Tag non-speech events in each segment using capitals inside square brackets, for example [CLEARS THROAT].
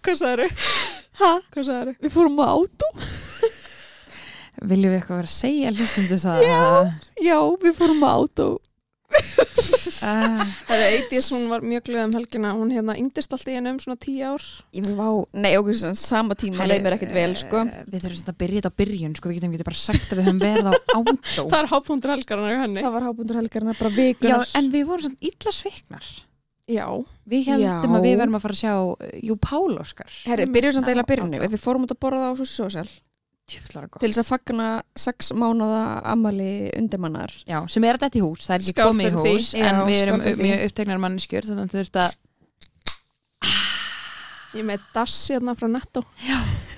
Hvað sagður? Ha? Hvað sagður? Við fórum á átó Viljum við eitthvað vera að segja hlustundu það? Já. Já, við fórum á átó Það er Eidís, hún var mjög glöð um helgina Hún hérna yngdist alltaf í hennu um svona tíu ár Ég vá, nei okkur svona sama tíma leið mér ekkert vel sko uh, Við þurfum svona að byrja þetta á byrjun sko, við getum ekki bara sagt að við höfum verið á [LAUGHS] átó Það er hápundur helgarna í henni Það var hábundur helgarna bara Já, vikunar en við vorum svona illa sviknar Já, Við heldum Já. að við verðum að fara að sjá uh, Jú Pál Óskar Herri, byrjum samt að Á byrjunni. Við fórum út að borða á Social Tjöflar gott til þess að fagna sex mánuða ammali undirmannar Já, sem er þetta í hús, það er ekki Skál komið í fyrir því. hús En Já, við erum skál fyrir því. mjög upptegnar manneskjur Þannig að þurft að ég með dass hérna frá Netto.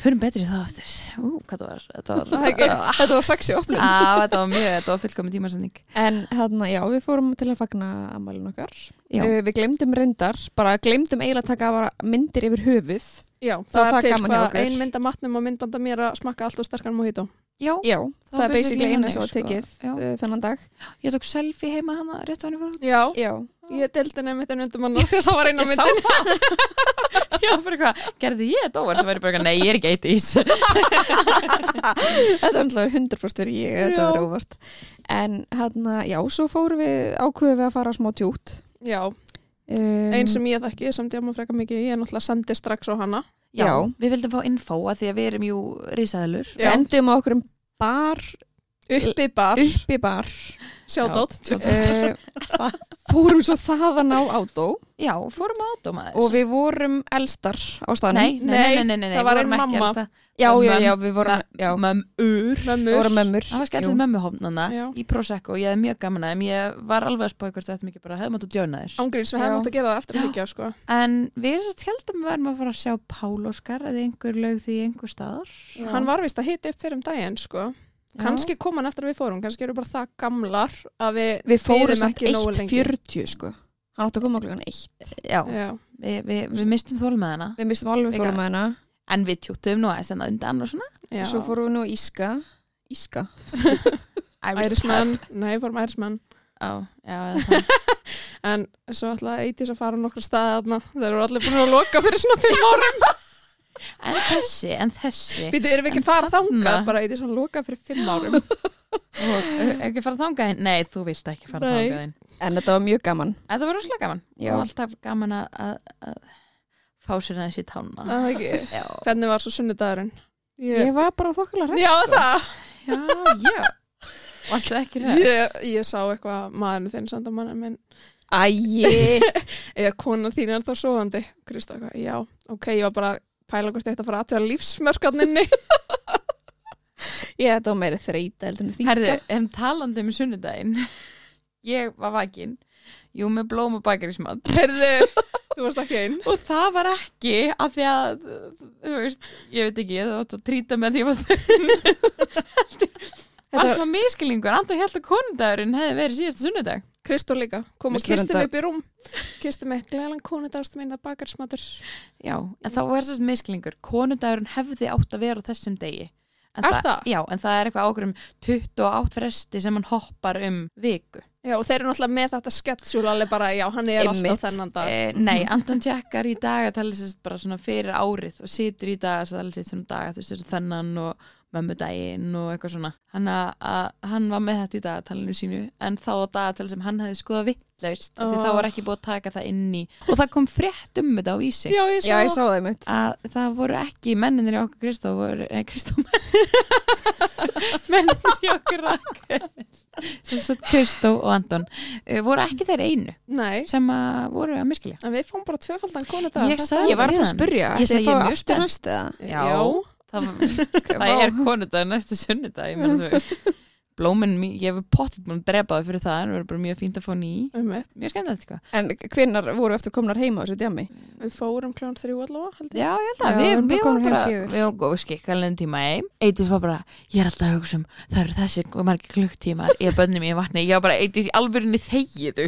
Förum betur í það aftur. Ú, hvað það var? Þetta var, Það er ekki- Þetta var sexy opnum Á, þetta var mjög, þetta var fullkomin tímasending. En hérna, já, við fórum til að fagna ammælun okkar. Já. uh, Við glemdum reyndar, bara glemdum eiginlega að taka myndir yfir höfuð Já, Það það, er það til hvað ein mynd af matnum og myndbanda mér að smakka allt og sterkan mojito. Já, Já, það, er basically eina sem var sko. tekið uh, þennan dag. Ég tók selfie heima hana rétt á henni fór út Já, Já, ég deldi nefnir þetta undir manna að [LAUGHS] það var eina Ég sá myndin. það. [LAUGHS] Já, fyrir hvað, gerði ég þetta óvart? Það væri bara, eitthvað, nei, ég er ekki eitt ís [LAUGHS] þetta er alltaf 100% verið ég, þetta var óvart. En hérna, já, svo fórum við ákveðum við að fara smá tjút Já, um, einn sem ég þekki samt ég má freka mikið, ég er náttúrulega sendi strax á hana Já, Já. við vildum fá info að því að við erum jú. Við endum á okkur um bar Uppi bar, uppi bar. Sjátt uh, Fórum svo þaðan á átó. Já, fórum á átómaður og við vorum elstar á staðnum. Nei, nei, nei, nei, það var við vorum ein ekki mamma. Já, já, já, við vorum Mömmur. Mömmur. Það var skellið mömmuhofnana í Prosecco. Ég hef mjög gaman að þeim. Ég var alveg að spáði hvort þetta mikið bara hefði mátt að djóna þér. Ángríns, við Já. hefum átt að gera það eftir higgja sko. En við erum heldum að við verðum að fara að sjá Pál Óskar eða einhver lög því einhver staðar. Hann var vist að hita upp fyrir um daginn sko. Kanski kom hann eftir að við fórum Kanski eru bara það gamlar að við Við fórum samt ekki nógu lengi. 1.40 sko. Hann átti að koma okkur eitt. Já, Já, við, við, við mistum þólmaðina Við mistum alveg fórum hana. En við tjúttum nú aðeins en að undan og svona. Já. Svo fórum við nú í Íska. Íska. [LAUGHS] Ærismenn, nei, fórum ærismenn Já, já. [LAUGHS] En svo ætlaði Eitís að fara á nokkra staði þarna. Þeir eru allir búin að loka fyrir svona fimm árum [LAUGHS] En þessi, en þessi Býtu, erum við ekki En að fara þarna- þangað Bara Eitís að loka fyrir fimm árum [LAUGHS] og uh, ekki fara þangað inn? Nei, þú vilt ekki fara Nei. þangað inn En þetta var mjög gaman Þetta var rosalega gaman Já. og alltaf gaman að, að, að fá sér aðeins í tána Það er ekki [LAUGHS] Já, Hvernig var svo sunnudagurinn? Ég... Ég var bara þokkulega hrætt Já, það já, já Varstu ekki ræð? ég, ég sá eitthvað maðurinn þinn samt að manna minn Æi [LAUGHS] Er konan þín er þá sofandi? Krista, eitthvað, já, ok, ég var bara að pæla hvort þetta fara aðtöða lífsmörkarninni [LAUGHS] Ég þetta var meira þreita Herðu, en talandi um sunnudaginn [LAUGHS] Ég var vakinn Jú, með blóm og bakarísmat Heyrðu, þú varst ekki einn Og það var ekki af því að, þú veist, ég veit ekki, það var að trýta með því að [LAUGHS] það var svona miskilningur. Anton held að konundagurinn hefði verið síðasta sunnudag. Kristó líka, kom og kisti mig upp í rúm Kisti mig, gleðalan konudagst minn að bakarsmatur Já, en þá er þess miskilningur. Konundagurinn hefði átt að vera þessum degi. En Er það? Já, en það er eitthvað ákveður um 28 fresti sem hann hoppar um viku. Já, og þeir eru náttúrulega með þetta sketsjúl alveg bara, já, hann er Einmitt. alltaf þennan dag Eh, nei, Anton tjekkar í dagatalið sérst bara svona fyrir árið og situr í dagatalið sitt svona daga, þú veist, þessu þennan og mömmudaginn og eitthvað svona. Hann, að, að, hann var með þetta í dagatalinu sínu en þá á dagatalið sem hann hefði skoðað vittlaust oh. því þá var ekki búið að taka það inn í og það kom frétt um þetta á vísi Já, ég sá, Já, ég sá það mitt að það voru ekki menninir í okkur Kristó voru, nei Kristó [LAUGHS] menninir í okkur Rakel sem sagt Kristó og Anton uh, voru ekki þeir einu Nei, sem að voru að miskilja en við fáum bara tvöfaldan konudag Ég sagði Ég var að að Við spurja Ég ég ég mjög aftur? Já, það, [LAUGHS] það er konudag næstu sunnudag ég meina þú veist. Blóminn, ég hef pottit múin að drepa það fyrir það en það verður bara mjög fínt að fá ný. Mjög skemmtilegt sko. En hvinnar voru eftir komnar heima á þessu djami? Við fórum kljóðan þrjú allavega, Já, ég held Já, að við við, erum bara við góð skikkalinn tíma heim. Eitis var bara, ég er alltaf að hugsa um það eru þessi margir klukktímar ég er bönnum í vatni, ég var bara Eitis í alvörinni þegið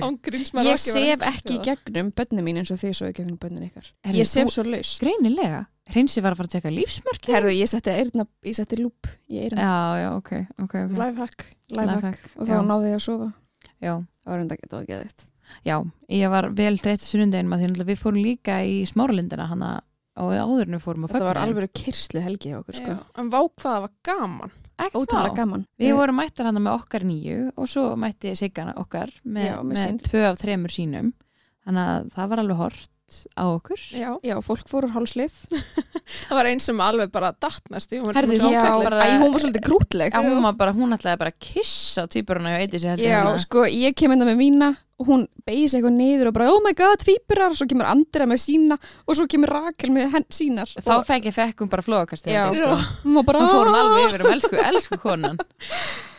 Ég sef ekki í gegnum bönnum mín eins og þið svo í gegnum bönnum ykkar. Ég sef svo laus Hreinsi var að fara að tjekka lífsmörk Herðu, ég setti, eyrna, ég setti lúp í eyrna Já, já, ok, ok, ok. Lifehack Lifehack. Og þá Já. náði ég að sofa. Já, Það var enda það var ekki aðeitt já, ég var vel þreytt sunnundeginum að því náttúrulega við fórum líka í smáralindina hana og áður en við fórum að Þetta var alveg kyrslu helgi hjá okkur, sko. En vá hvað það var gaman. Ekkert Ótrúlega smá. gaman. Við vorum mættar hann með okkar nýju og svo mætti Sigga okkar með, Já, með með, sín. tvö af þremur sínum. Þannig að það var alveg hort á okkur. Já, Já, fólk fór úr hálslið. [LAUGHS] það var einn sem alveg bara datt í, hún svona já, bara- Æ, hún var svolítið grútleg. Já, hún, var bara, hún ætlaði bara að kissa týpuruna Já, sko, ég kem enda með mína og hún beigir sig eitthvað niður og bara, oh my god, tvíburar, og svo kemur Andrea með sína og svo kemur Rakel með henn sínar. þá og fekk ég fekk hún bara flókast Já. sko. hún var bara, fór hún alveg yfir um elsku, elsku konan. [LAUGHS]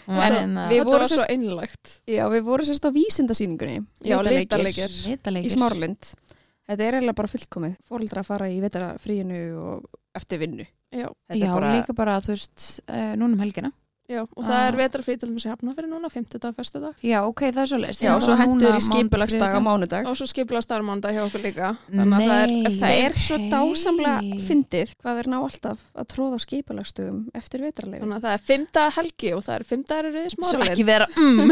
En hérna við vorum svo einlægt. Já, við vorum sérst á vísindasýningunni. Í Smáralind. Þetta er eiginlega bara fullkomið. Fóreldra að fara í vetarafríinu og eftir vinnu. Já, bara, líka bara, þú veist, uh, núna um helgina já, og það Ah. er vetrafrí til þess að hafna fyrir núna, 50 dag, 1. dag Já, ok, það er svo leist Já, og svo hendur í skipulagsdag á mánudag. og svo skipla starfmánda hjá okkur líka þannig að það er, Nei. Það er svo dásamlega fyndið hvað er ná alltaf að tróða skipulagstögum eftir vetrarlegu. þannig að það er 5 dag helgi og það er 5 dagar í Svo ekki vera um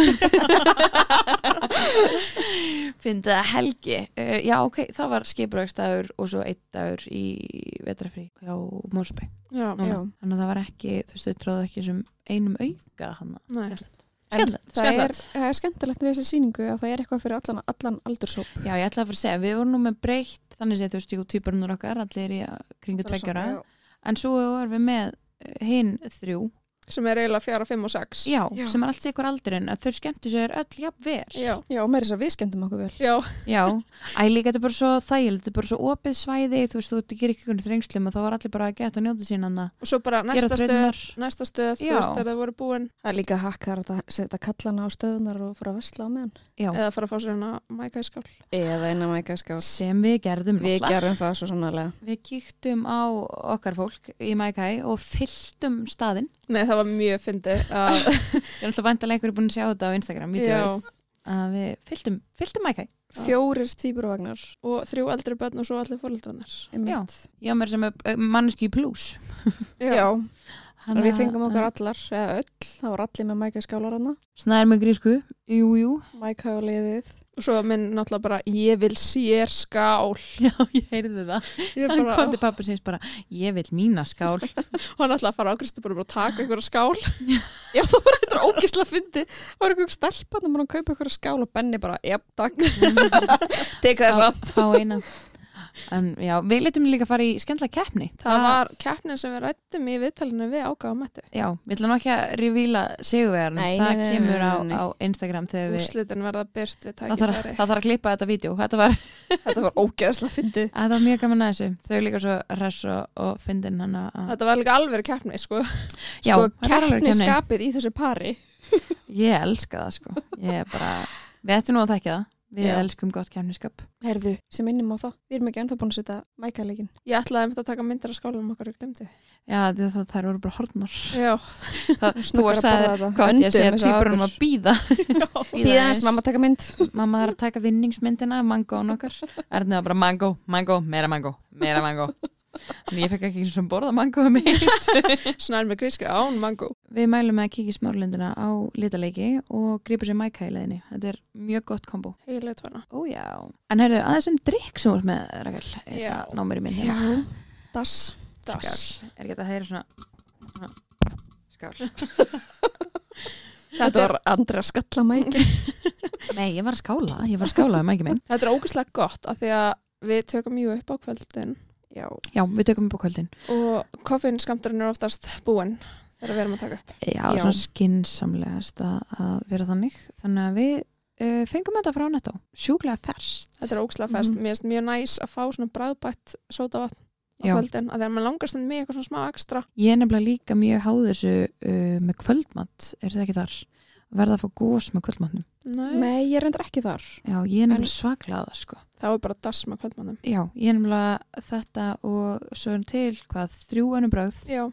Fyndi það helgi uh, Já, ok, það var skipulagsdagur og svo einn dagur í vetrafrí hjá Mórsbæ Já. Já. Þannig að það var ekki, þú veist, þau tróðu ekki sem einum auka hann Skemmtilegt, það er, er skemmtilegt við þessa sýningu að það er eitthvað fyrir allan, allan aldurshóp. Já, ég ætla að fara að segja, við vorum nú með breytt þannig séð, þú veist, jú, týpurinn okkar allir í kringu tveggjara en svo erum við með hinn þrjú sem er eiginlega 4, 5 og 6 já, Já. sem er allt ykkur aldurinn að þau skemmtu sér öll jafn vel. Já, Já, meira þess að við skemmtum okkur vel. já, Já, æ líka þetta er bara svo þægild þetta er bara svo opið svæði, þú veist, þú gera ekki einhvern þrengslum og þá var allir bara að geta að njóta sín hann og svo bara næsta stöð næsta stöð, þú Já. veist, þegar það voru búin. Það er líka hakk þar að setja kallana á stöðunar og fara að vesla á meðan. Já, eða fara að fá sér hérna mæka í skál Eða eina mæka skál. sem við gerðum Við gerum það svo Mækæ og það var mjög fyndið að [LAUGHS] Ég er alltaf vantilega einhverju búin að sjá þetta á Instagram, já, að við fylltum, fylltum Mækæ. Fjórir tvíburvagnar. og þrjú eldri börn og svo allir fóreldrarnir einmitt. Já, mér sem er manneski pluss. Já, Þannig Þannig við fengum okkar allar, eða öll, það var allir með mæka skálar hana, Snær með grísku, jú, jú. mæka á liðið. Og svo minn náttúrulega bara ég vil sér skál [LAUGHS] Já, ég heyrði það. ég Hann bara, kom til pappa sinns bara, ég vil mína skál. [LAUGHS] og hann að fara á Kristi bara að taka einhverja skál [LAUGHS] Já, það var eitthvað ógisla fyndi. Það var eitthvað stelpann og að kaupa eitthvað skál og Benni bara, jafn, takk. Teka þessa. Fá, fá eina. En já, við letum líka fara í skemmtilega keppni. það var keppnin sem við rættum í viðtalinu við ágáða mætti Já, við ætlum ekki að revíla sigurvegarn. Nei, Það nei, kemur á, á Instagram þegar við... úrslitin verða byrt við Það þarf, það þarf að klippa þetta vídeo. Þetta var, [LAUGHS] Þetta var ógeðsla fyndið. þetta var mjög gaman að þessu. Þau líka svo hress og, og fyndin hann að... þetta var líka alveg keppni sko. Já, Sko, þetta keppni skapið í þessu pari. Ég elska það sko. Ég bara... Við ættum nú að þekka það. Við Já. elskum gott keppniskap. Herðu, sem innum á það. Við erum ekki ennþá búin að setja mækaleikin. ég ætlaði að taka myndir af skálunum okkar og glemdi Já, það, það, þær voru bara hornar. já, [LAUGHS] Það, þú Snakkar var að sagði, borða þetta. hvað ég að segja, áður. að býða. Býða eins, mamma taka mynd. Mamma er að taka vinningsmyndina, mangóin okkar. Erna var bara mangó, mangó, meira mangó, meira mangó. En ég fekk ekki eins og borða mangóið mitt. [LAUGHS] snær með gríski án mango Við mælum að í smárlindina á litaleiki og grípa sér mæka í leiðinni. Þetta er mjög gott kombo. já. En heyrðu, aðeins um drikk sem voru með, Rakel. Að ná mér í minn hérna. Das. das. Er ekki þetta að heyra svona, skál. [LAUGHS] Þetta var Andrea skallamækin. [LAUGHS] Nei, ég var að skála. Ég var að skála um mæki minn. þetta er ógæslega gott af því að við tökum mjög upp á kvöldin Já. Já, við tökum upp á kvöldin. og koffinskamturinn er oftast búinn þegar við erum að taka upp Já, Já. svona skinsamlegast að, að vera þannig. Þannig að við uh, fengum þetta frá netto. Sjúklega ferst. þetta er ógæslega fest, Mhm. mér finnst mjög næs að fá svona bræðbætt sótavatn á Já. kvöldin að þegar maður langast með eitthvað svona smá ekstra Ég er nefnilega líka mjög háð þessu uh, með kvöldmatt. Er það ekki þar? Verða að fá gós með kvöldmatnum. Nei. Nei, ég er endur ekki þar. Já, ég er nefnilega svaklaða, sko. þá er bara dass með kvöldmannum Já, ég er nefnilega þetta og er til hvað þrjú önum bröð. já,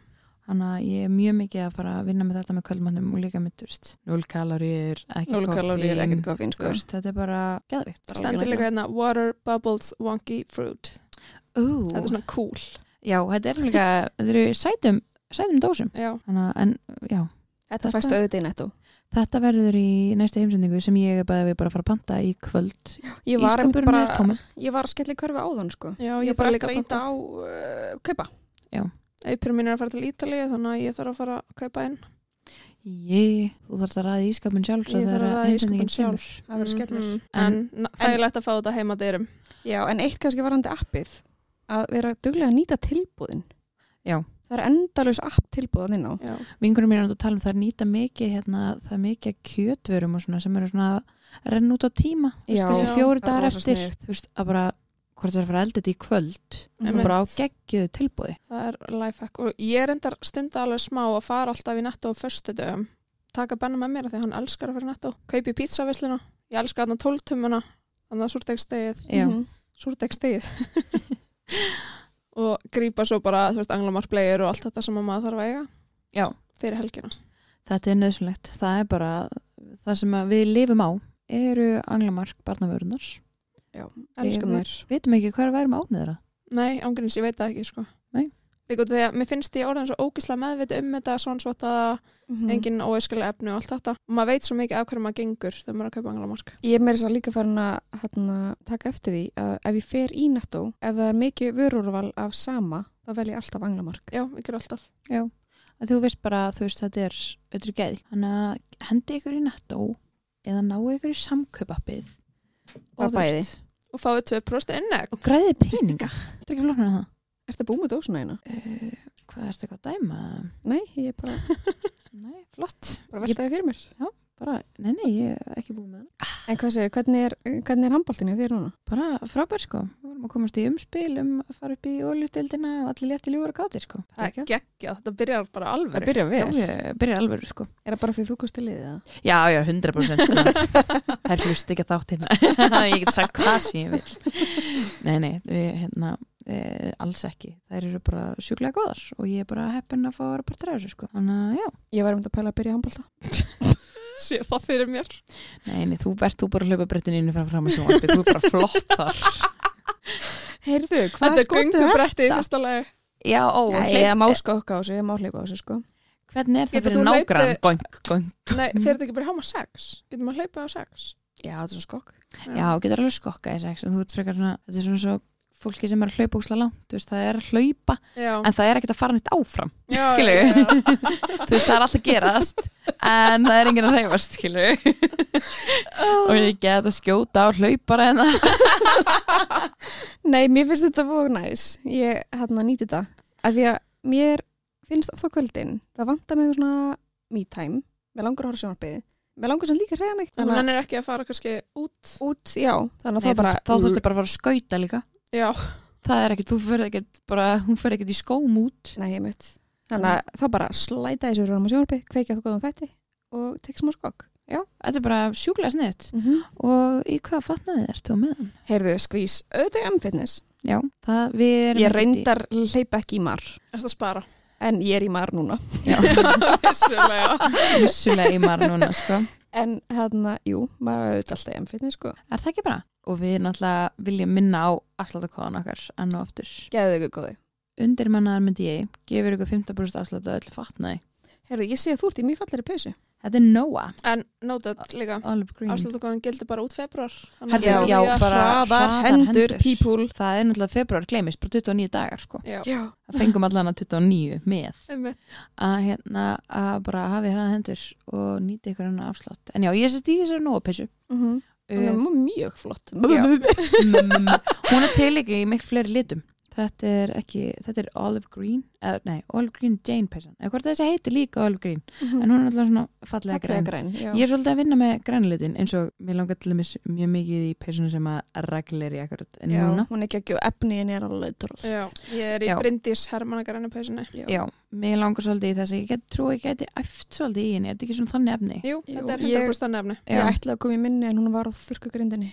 Þannig að ég er mjög mikið að fara að vinna með þetta með kvöldmannum og líka með, þú veist, 0 kaloríur, ekki 0 kaloríur, koffín, ekkert koffín, sko. þú veist, Þetta er bara geðvikt. bara stendur líka hérna water, bubbles, wonky fruit Ú, þetta er svona cool Já, þetta er líka, þetta eru sætum, sætum dósum. já, Þannig að, en, já, Þetta Þetta- fæst auðvitað í netto. Þetta verður í næstu heimsendingu sem ég er bara, við bara að fara að panta í kvöld. Ég var, að skella í hverfi áðan sko. Já, Ég ég bara líka að íta panta á uh, kaupa. Eipur mín er að fara til Ítalíu þannig að ég þarf að fara að kaupa inn Ég, þú þarfst að ræða ískapin sjálf svo Ég þarf að ræða heimsendingin ísskápinn sjálf. Það verður skellur. Mhm. En, en það er lægt að fá þetta heima dyrum Já, en eitt kannski varandi appið að vera duglega að nýta tilbúðin. Já. Það er endalus app tilbúðan inn á. Já, Vingunum mér er að tala um það er nýta mikið hérna, það er mikið og svona sem eru svona að renna út á tíma. Fjóri Það er dagar eftir veist, að bara hvort það er að fara þetta í kvöld Einmitt. bara á geggjöðu tilbúði það er lifehack og ég er endar stunda alveg smá að fara alltaf í netto á föstu dögum taka Benna með mér af því hann elskar að fara í netto. Kaupi pizzavisluna, ég elskar þarna tóltumuna þannig að súrdegsstegið Já. [LAUGHS] Og grípa svo bara, þú veist, anglamarplegir og allt þetta sem að maður þarf að eiga Já. fyrir helgina þetta er nöðsynlegt, það er bara það sem að við lifum á eru anglamark barnavörunar Já, elskum Við- þær. vitum ekki hvað værum ánið Nei, ángurins, ég veit það ekki, sko. Líka út af því að mér finnst ég orðin svo ógislega meðviti um þetta svansvotaða, Mhm. engin óæskilega efni og allt þetta. Og maður veit svo mikið af hverju maður gengur þegar maður er að kaupa anglamark. Ég er meira þess að líka farin að hérna, taka eftir því að ef ég fer í nettó, ef það er mikið vörurval af sama, þá vel ég alltaf anglamark. Já, ég ger alltaf. Að þú veist bara, þú veist, þetta er þetta er geði, þannig að hendi ykkur í nettó eða ná ykkur í bæði. veist, og fáið 2% innegg og græði peninga. [LAUGHS] Þetta er ekki það þetta búið dósuna eina? uh, hvað er þetta eitthvað að dæma? Nei, ég er bara, [LAUGHS] nei, flott. Bara veltaði fyrir mér. bara, nei, nei, ég er ekki búið með það En hvað segir, hvernig er, hvernig er handbóltinu þér núna? bara frábær sko, við vorum að komast í umspil um að fara upp í oljustildina og allir létti ljúra gátir sko. Það er geggjað, þetta byrjar bara alveg Það byrja já, vel. ég byrja alveg sko. Er það bara því þú kosti liðið það? já, já, [LAUGHS] [LAUGHS] 100% sko það er hlust ekki að þáttina ég get sagt hvað sem ég vil nei, nei, við hérna e, alls ekki, þær eru bara sjúklega góðar og ég er bara heppin að fá að vera partur af þessu sko, þannig að já. Ég var um þetta að pæla að byrja handbólta. [LAUGHS] Sé það fyrir mér. Nei, nei, þú ert þú bara að hlaupa brettinu inn fram fram að sjónvarpi, þú er bara flott þar. [LAUGHS] Heyrðu, hvað Þetta er skotið göngubretti í þetta? fyrsta lagi? Já, ó, Já, ég má skokka á þessu, ég má hleypa á þessu sko. hvernig er það Getur fyrir nágrann? Gong, gong Nei, fyrir þetta ekki bara í háma 6 Getur maður hlaupið á 6 Já, þetta er svo skokk. Já, þú getur alveg skokka í sex en þú ert frekar svona, þetta er svona svo fólki sem er að hlaupa úsla langt, veist, það er að hlaupa Já, en það er ekkert að fara nýtt áfram já, skilurðu? já, já. [LAUGHS] þú veist, það er alltaf gerast en það er enginn að reyfast, skilur [LAUGHS] og ég get að skjóta á hlaupara en það Nei, mér finnst þetta fók næs. Ég hérna nýti þetta. Af því að mér finnst oft á kvöldin, það vantar mig svona me time. Mér langar að horfa sjónarbyði. Mér langar sem líka að reyja mig. Þannig Þannig hann er ekki að fara kannski út að út, já, þannig að Nei, það bara... þá þurftu bara að fara að skauta líka Já, það er ekkert, þú fyrir ekkert bara, hún fyrir ekkert í skóm út Nei, ég mitt. Þannig að þá bara slæta þessu rúma sjónarbyði, kveikja það góðum fætti og tekja smá skokk. Já, þetta er bara sjúklega sniðt Mm -hmm. og í hvað fatnaði ert þú með hann? Heyrðu, skvís, auðvitað er M-fitness. Já, það, við erum Ég reyndar hleypa ekki í mar, er að spara en ég er í mar núna. Já, [LAUGHS] Vissulega vissulega í mar núna, sko En hérna, jú, maður auðvitað alltaf í M-fitness, sko. Er það ekki bara? Og við náttúrulega viljum minna á afsláttakóðan okkar enn og aftur. Gæðu ykkur góði. Undirmannaðar myndi ég, gefur ykkur 15% afslátt á öllu fatnaði. Heyrðu, ég sé að þú ert í mjög fallari peysu. Þetta er Noah, En noted líka Olive Green. Afsláttakóðan gildi bara út februar Herðu, Já, já, bara hraðar hendur, people. Það er náttúrulega februar gleymist, bara 29 dagar sko. Já, Já. Það fengum allan að 29 með. Að hérna, að bara hafi hraða hendur og nýti ykkur hennar afslátt. En já, ég sést í þessari Noah peysu. Mm -hmm. Uh, mjög flott. Já. [LAUGHS] mm, hún er til ekki í miklu fleiri litum. Þetta er ekki, þetta er Olive Green, eða nei, Olive Green Jane peysan. Eða hvort þessi heitir líka Olive Green. En hún er alltaf svona fallega græn. græn, já. Ég er svolítið að vinna með grænlitin eins og mér langar til dæmis mjög mikið í peysunum sem að reglir í akkurat en já, núna. hún er ekki ekki og efniðin er alveg. Já, ég er í Já. Bryndís Hermanna peysunni Já, mér langar svolítið í þess að ég get trú að ég geti æft svolítið í henni, er þetta ekki svona þannig efni? Jú, Jú, þetta er ég- 100% nefni Ég Já, ætlaði að koma í minni en hún var á þurrkagrindinni.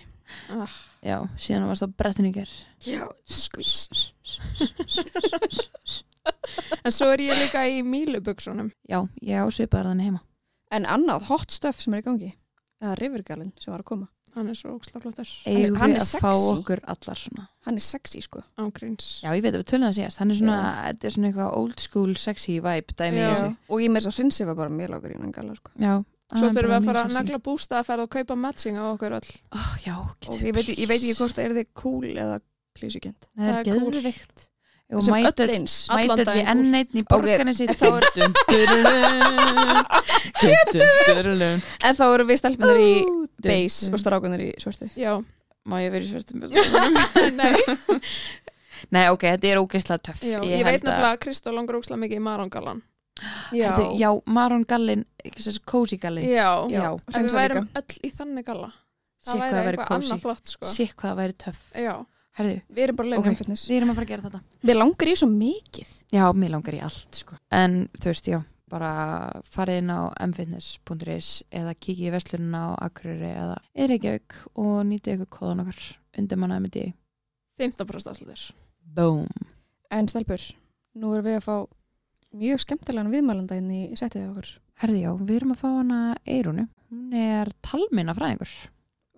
ah, já síðan varst á brettinu í ger. Já, skvís. En svo er ég líka í mílubuksunum Já, ég á svipaðar þannig heima. En annað hot stuff sem er í gangi. Það er Rivergalinn sem var að koma. Hann er svo ógslaflottur Eigum hann við er að fá sexy. okkur allar svona. Hann er sexy, sko. ángríns Já, ég veit að við tölum það síðast. Hann er svona, þetta er svona eitthvað old school sexy vibe dæmi í Já. þessu. Og ég með þess að hrinsi var bara mjög lágur í hann gala, sko. Já, Svo þurfum við að fara að negla bústaðaferð og kaupa matching á okkur öll. oh, Já, og ég veit, ég veit ekki hvort er þið cool eða klísugjönd Það er það cool. geðvikt Og sem öll eins daginn því enn einn í Dun-dun-dun-dun. en þá eru við stelpunar í beige og strákunar í svörtu. Já, Má ég vera í svörtum [LAUGHS] Nei. Nei, ok, þetta er ógeðslega töff. Ég, veit nefnilega að Kristó langar ókslega mikið í Marongalan. Já, Herðu, Já, Maron Gallin, cozy Gallin Já, Já, ef við værum öll í þannig galla. Það hvað væri eitthvað cozy. annað flott, sko. Sér hvað það væri töff við erum bara Ok. lengi fitness við erum að fara að gera þetta við langar í svo mikið Já, mér langar í allt sko. En þú veist, já, bara farið inn á mfitness.is eða kikið í verslunina á Akureyri eða Ereykjavík og nýtið ykkur kóðan okkar undir manna MD 15% allir. Boom en stelpur, nú erum við að fá mjög skemmtilegan viðmælanda inn í setið okkur. Herði, já, við erum að fá hana Eirunu Hún er talminna fræðingur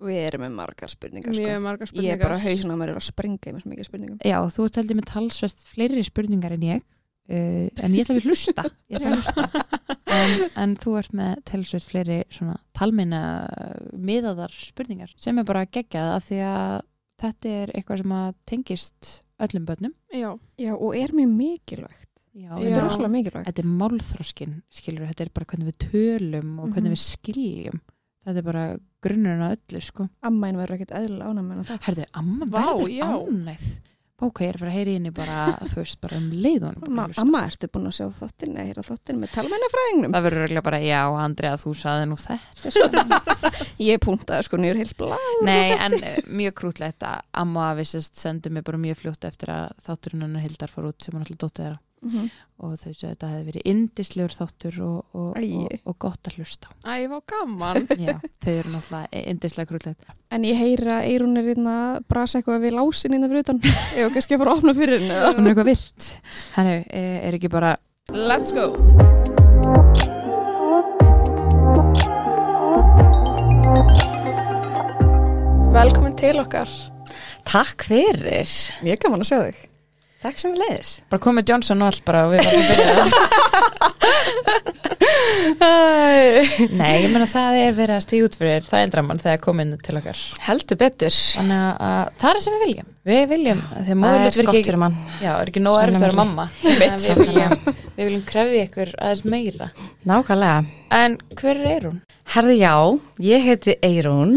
við erum með margar spurningar sko. Mjög margar ég spurningar. er bara hausin að maður er að springa í með svo mikið spurningum. Já, þú ert heldur með talsvert fleiri spurningar en ég uh, en ég ætla að við hlusta. Ég ætla að hlusta. En, en þú ert með talsvert fleiri svona talminna miðaðar spurningar sem er bara geggjað af því að þetta er eitthvað sem að tengist öllum börnum. Já, já, og er mjög mikilvægt Já, þetta er rosalega mikilvægt. þetta er málþróskin skilur, þetta er bara hvernig við tölum og hvernig Mhm. við skiljum. Þetta er bara grunnurinn að öllu sko. Ammain verður ekkert eðlilega ánæg með það Herðu, amma Vá, verður ánægð. Bóka, ég er að fara að heyri inni bara, [LAUGHS] þú veist, bara um leiðunum amma, amma, ertu búin að sjá þáttin eða heyra þáttin með talmennafræðingnum Það verður eiginlega bara, já, Andrea, þú saði nú þetta. [LAUGHS] Sko. ég puntaði sko nýjur heilt blá Nei, en eh, mjög krútlegt að amma vissist sendi mig bara mjög fljótt eftir að þátturinn hennar Hildar fór út sem hann alltaf dótið þeirra og þau séu að þetta hefði verið indislegur þáttur og, og, og, og gott að hlusta á. æ, var gaman. [LAUGHS] Já, þau eru náttúrulega indislega krútlegt en ég heyra að Eirún er hérna að brasa eitthvað við lásin hérna fyrir utan [LAUGHS] ég var kannski að fara að opna fyrir henni eða? Hún er eitthvað vilt Hennu, er ekki bara Let's go. Velkomin til okkar. Takk fyrir. mjög gaman að sjá þig Takk sem við leiðis. bara komið Johnson og allt bara og við varum að byrja Nei, ég meina það er verið að stíða út fyrir það endra mann þegar komin til okkar Heldur betur. Þannig að það er það sem við viljum Við viljum, þegar Það móðurlut er fyrir mann. Já, er ekki nóg erfitt að vera mamma við viljum, við viljum krefja ykkur aðeins meira Nákvæmlega. En hver er Eirún? Herði já, ég heiti Eirún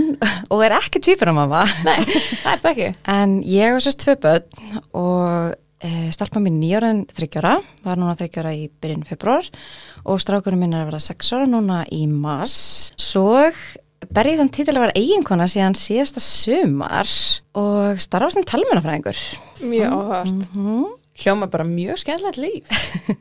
og er ekki tvíburamamma. Nei, það er það ekki En ég var sérst tvö börn og e, stelpa mín nýjára en þryggjára, var núna þryggjára í byrjun februar og strákurinn minn er að vera sex ára núna í mars. Svo ber ég þann títil að vera eiginkona síðan síðasta sumar og starfa sem talmennafræðingur. Mjög áhört. Mm Hljóma bara mjög skemmtilegt líf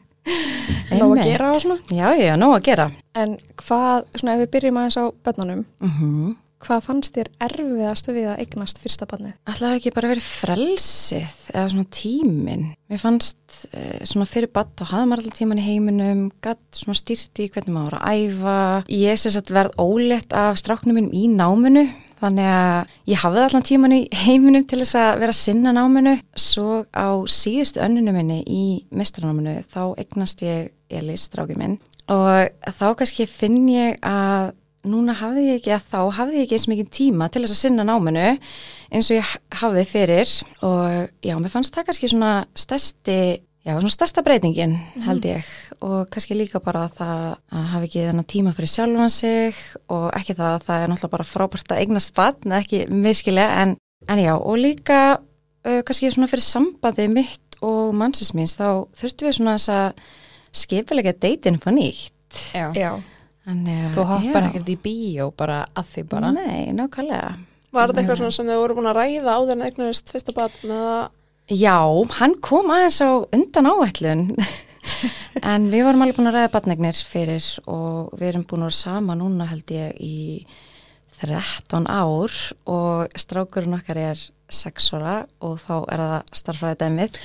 [LAUGHS] nóg að gera og svona Já, já, nóg að gera. en hvað, svona ef við byrjum aðeins á börnunum Mm hvað fannst þér erfiðast við að eignast fyrsta barnið? Ætlaði ekki bara verið frelsið eða svona tíminn. Mér fannst uh, svona fyrir badd þá hafði maður alltaf tíman í heiminum, gatt svona styrti hvernig maður var að æfa. Ég sé að verð ólétt af stráknum mínum í náminu þannig að ég hafði allan tíman í heiminum til þess að vera að sinna náminu. Svo á síðustu önnunu minni í mistranáminu þá eignast ég Elis, strákið minn og þá kannski finn ég að núna hafði ég ekki að þá hafði ég ekki eins mikið tíma til þess að sinna náminu eins og ég hafði fyrir. Og já, mér fannst það kannski svona stærsti, já, svona stærsta breytingin held ég. Og kannski líka bara það að hafa ekki þennan tíma fyrir sjálfan sig og ekki það að það er náttúrulega bara frábært að eignast batn, ekki miskilega en, en já, og líka uh, kannski svona fyrir sambandi mitt og mannsins míns þá þurftum við svona þess að skipilega deytin fann nýtt. Já. Já, Þannig að- Þú hoppar ekkert í bíó bara að því bara? Nei, nákvæmlega. Var þetta eitthvað svona sem þau voru búin að ræða áður en eignuðist fyrsta barn eða? Já, hann kom aðeins á undan áætlun. [LAUGHS] En við vorum alveg búin að ræða batnegnir fyrir og við erum búin að vera sama núna held ég í 13 ár og strákurinn okkar er 6 ára og þá er það starfræði dæmið.